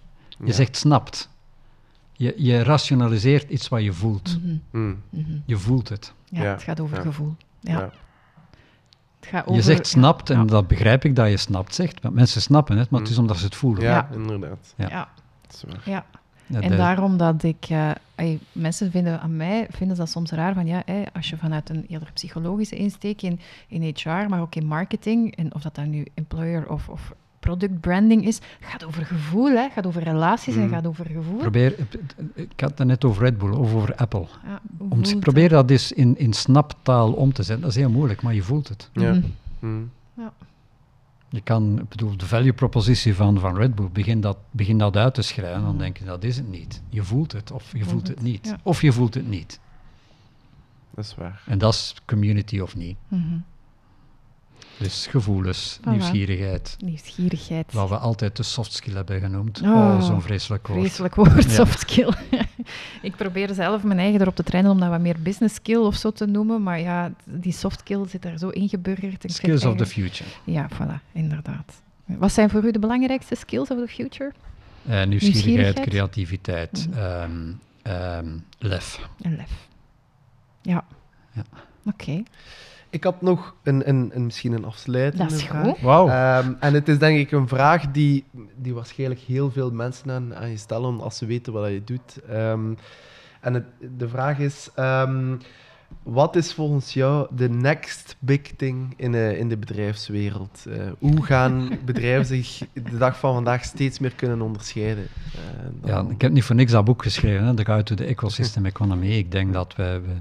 Je zegt snapt. Je, je rationaliseert iets wat je voelt. Mm -hmm. Mm. Mm -hmm. Je voelt het. Ja, het gaat over gevoel. Ja. Het gaat over, je zegt snapt, en dat begrijp ik dat je snapt zegt, want mensen snappen het, maar het is omdat ze het voelen. Ja, inderdaad. Ja. ja. Ja, en daarom dat ik... Uh, ey, mensen vinden aan mij vinden dat soms raar van ja, ey, als je vanuit een eerder psychologische insteek in, in HR, maar ook in marketing, en of dat dan nu employer of, of product branding is, gaat over gevoel, hè, gaat over relaties mm. en gaat over gevoel. Probeer, ik had het net over Red Bull of over Apple. Ja, om, probeer dat eens in, in snaptaal om te zetten. Dat is heel moeilijk, maar je voelt het. Ja. Mm. Mm. ja. Je kan, ik bedoel, de value propositie van, van Red Bull, begin dat, begin dat uit te schrijven, dan denk je, dat is het niet. Je voelt het, of je voelt het niet. Ja. Of je voelt het niet. Dat is waar. En dat is community of niet. Mm -hmm. Dus gevoelens, voilà. nieuwsgierigheid. Nieuwsgierigheid. Wat we altijd de soft skill hebben genoemd. Oh, oh zo'n vreselijk woord. Vreselijk woord, soft skill. ik probeer zelf mijn eigen erop te trainen om dat wat meer business skill of zo te noemen. Maar ja, die soft skill zit daar zo ingeburgerd. Skills of the future. Ja, voilà, inderdaad. Wat zijn voor u de belangrijkste skills of the future? Uh, nieuwsgierigheid, nieuwsgierigheid, creativiteit, mm. um, um, lef. En lef. Ja. ja. Oké. Okay. Ik had nog een, een, een, misschien een afsluitende dat is vraag. Goed. Wow. Um, en het is denk ik een vraag die, die waarschijnlijk heel veel mensen aan, aan je stellen als ze weten wat je doet. Um, en het, de vraag is, um, wat is volgens jou de next big thing in, uh, in de bedrijfswereld? Uh, hoe gaan bedrijven zich de dag van vandaag steeds meer kunnen onderscheiden? Uh, dan... Ja, ik heb niet voor niks dat boek geschreven, hè, The Guide to the Ecosystem Economy. Ik denk dat we... we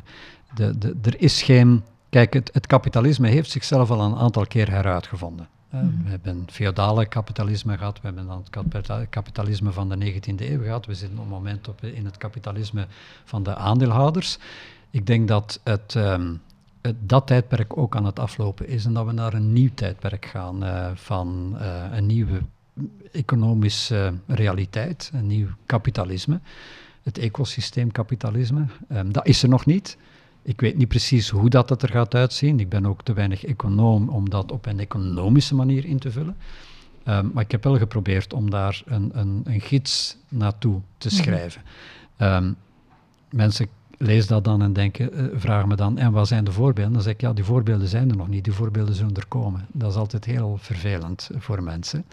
de, de, er is geen Kijk, het, het, kapitalisme heeft zichzelf al een aantal keer heruitgevonden. Uh, mm. We hebben feodale kapitalisme gehad, we hebben dan het kapitalisme van de 19e eeuw gehad, we zitten op het moment op, in het kapitalisme van de aandeelhouders. Ik denk dat het, um, het, dat tijdperk ook aan het aflopen is en dat we naar een nieuw tijdperk gaan uh, van uh, een nieuwe economische realiteit, een nieuw kapitalisme, het ecosysteemkapitalisme. Um, dat is er nog niet. Ik weet niet precies hoe dat, dat er gaat uitzien. Ik ben ook te weinig econoom om dat op een economische manier in te vullen. Um, maar ik heb wel geprobeerd om daar een, een, een gids naartoe te schrijven. Mm -hmm. um, mensen lezen dat dan en denken, uh, vragen me dan, en wat zijn de voorbeelden? Dan zeg ik, ja, die voorbeelden zijn er nog niet, die voorbeelden zullen er komen. Dat is altijd heel vervelend voor mensen.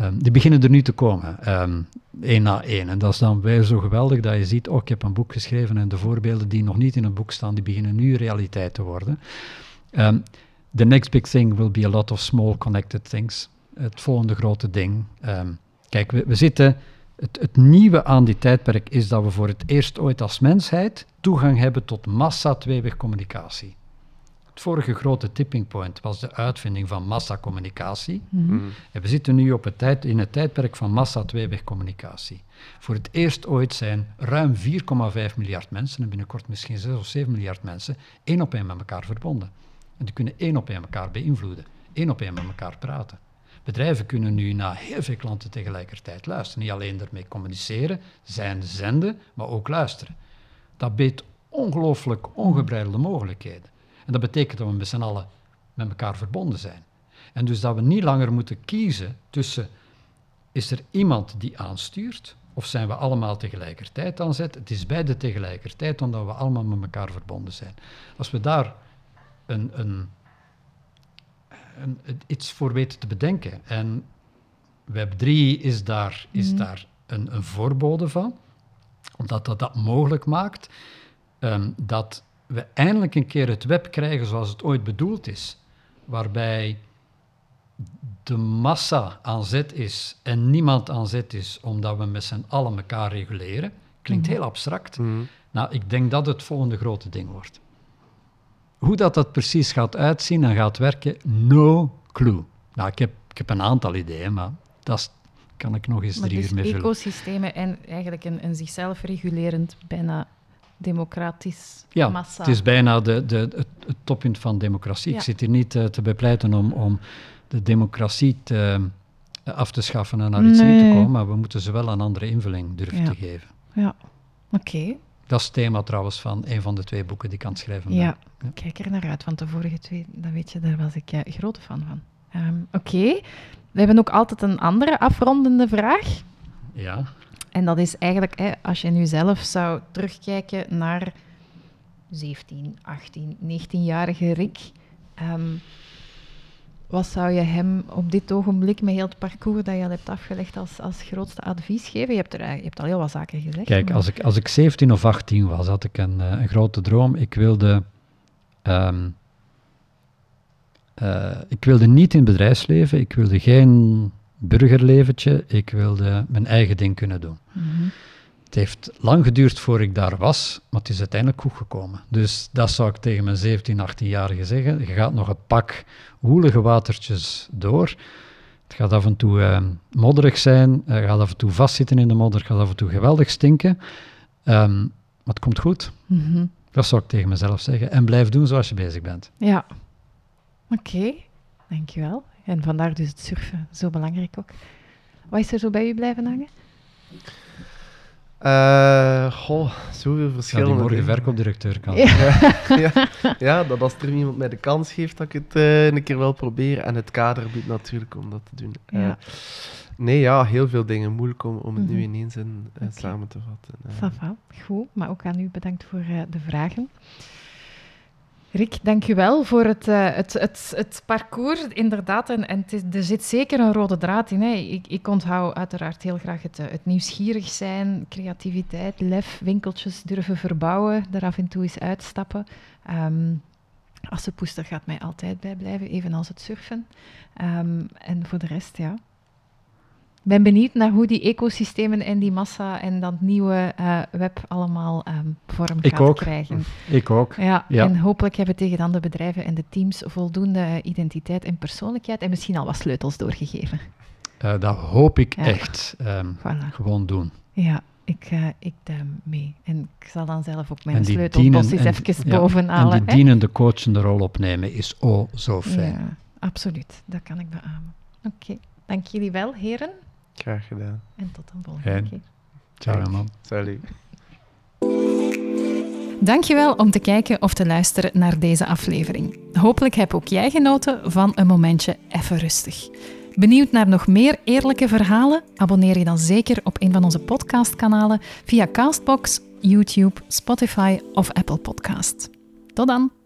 Um, die beginnen er nu te komen, um, één na één. En dat is dan weer zo geweldig dat je ziet, oh, ik heb een boek geschreven en de voorbeelden die nog niet in het boek staan, die beginnen nu realiteit te worden. Um, the next big thing will be a lot of small connected things. Het volgende grote ding. kijk, we, we zitten... Het, het, nieuwe aan dit tijdperk is dat we voor het eerst ooit als mensheid toegang hebben tot massa tweeweg communicatie. Het vorige grote tipping point was de uitvinding van massacommunicatie. Mhm. En we zitten nu op het tijd, in het tijdperk van massa-tweewegcommunicatie. Voor het eerst ooit zijn ruim 4,5 miljard mensen, en binnenkort misschien 6 of 7 miljard mensen, één op één met elkaar verbonden. En die kunnen één op één elkaar beïnvloeden, één op één met elkaar praten. Bedrijven kunnen nu naar heel veel klanten tegelijkertijd luisteren. Niet alleen ermee communiceren, zijn zenden, maar ook luisteren. Dat biedt ongelooflijk ongebreidelde mogelijkheden. En dat betekent dat we met z'n allen met elkaar verbonden zijn. En dus dat we niet langer moeten kiezen tussen is er iemand die aanstuurt of zijn we allemaal tegelijkertijd aan zet. Het is beide tegelijkertijd omdat we allemaal met elkaar verbonden zijn. Als we daar een, een, een, iets voor weten te bedenken en Web3 is daar, is mm. daar een, een voorbode van, omdat dat dat mogelijk maakt um, dat we eindelijk een keer het web krijgen zoals het ooit bedoeld is, waarbij de massa aan zet is en niemand aan zet is omdat we met z'n allen elkaar reguleren. Klinkt mhm. heel abstract. Mm. Nou, ik denk dat het volgende grote ding wordt. Hoe dat, dat precies gaat uitzien en gaat werken, no clue. Nou, ik heb, ik heb een aantal ideeën, maar dat kan ik nog eens maar drie dus uur mee vullen. ecosystemen en eigenlijk een, een zichzelf regulerend, bijna democratisch ja, massa. het is bijna de, de, het, toppunt van democratie. Ik zit hier niet uh, te bepleiten om, om de democratie te, uh, af te schaffen en naar iets nee. te komen, maar we moeten ze wel een andere invulling durven te geven. Ja, oké. Dat is het thema trouwens van een van de twee boeken die ik aan het schrijven ben. Ja, kijk er naar uit, want de vorige twee, dat weet je, daar was ik uh, grote fan van. Um, oké, we hebben ook altijd een andere afrondende vraag. Ja. En dat is eigenlijk, hè, als je nu zelf zou terugkijken naar 17, 18, 19-jarige Rick, um, wat zou je hem op dit ogenblik met heel het parcours dat je al hebt afgelegd als, als grootste advies geven? Je hebt, er, je hebt al heel wat zaken gezegd. Kijk, als, ik, als ik 17 of 18 was, had ik een, uh, een grote droom. Ik wilde, um, uh, ik wilde niet in het bedrijfsleven, ik wilde geen burgerleventje. Ik wilde mijn eigen ding kunnen doen. Mhm. Het heeft lang geduurd voor ik daar was, maar het is uiteindelijk goed gekomen. Dus dat zou ik tegen mijn 17, 18-jarige zeggen. Je gaat nog een pak woelige watertjes door. Het gaat af en toe uh, modderig zijn, je gaat af en toe vastzitten in de modder, het gaat af en toe geweldig stinken. Um, maar het komt goed. Mhm. Dat zou ik tegen mezelf zeggen. En blijf doen zoals je bezig bent. Ja. Oké, dankjewel. En vandaar dus het surfen zo belangrijk ook. Wat is er zo bij u blijven hangen? Uh, goh, zoveel verschillende. Ja, die morgen verkoopdirecteur kan. Ja. ja, ja, dat als er iemand mij de kans geeft, dat ik het uh, een keer wel probeer. En het kader biedt natuurlijk om dat te doen. Uh, ja. nee, ja, heel veel dingen. Moeilijk om, om het nu mhm. ineens in, okay. samen te vatten. Uh. Goed, maar ook aan u bedankt voor de vragen. Rick, dank u wel voor het, uh, het, het, het parcours. Inderdaad, en, en er zit zeker een rode draad in. Hè. Ik, ik onthoud uiteraard heel graag het, eh, het nieuwsgierig zijn, creativiteit, lef, winkeltjes durven verbouwen, er af en toe eens uitstappen. Um, Assepoester gaat mij altijd bijblijven, evenals het surfen. Um, en voor de rest, ja, ben benieuwd naar hoe die ecosystemen en die massa en dat nieuwe uh, web allemaal um, vorm ik gaat ook. krijgen. Ik ook. Ja, En hopelijk hebben tegen dan de bedrijven en de teams voldoende identiteit en persoonlijkheid en misschien al wat sleutels doorgegeven. Uh, dat hoop ik echt. Um, voilà. Gewoon doen. Ja, ik, uh, ik duim mee. En ik zal dan zelf ook mijn sleutelbos eens even ja, bovenhalen. En die dienende coachende rol opnemen is oh zo fijn. Ja, absoluut. Dat kan ik beamen. Oké. Okay. Dank jullie wel, heren. Graag gedaan. En tot een volgende keer. Ciao, man. Salut. Dankjewel om te kijken of te luisteren naar deze aflevering. Hopelijk heb ook jij genoten van een momentje even rustig. Benieuwd naar nog meer eerlijke verhalen? Abonneer je dan zeker op een van onze podcastkanalen via Castbox, YouTube, Spotify of Apple Podcast. Tot dan!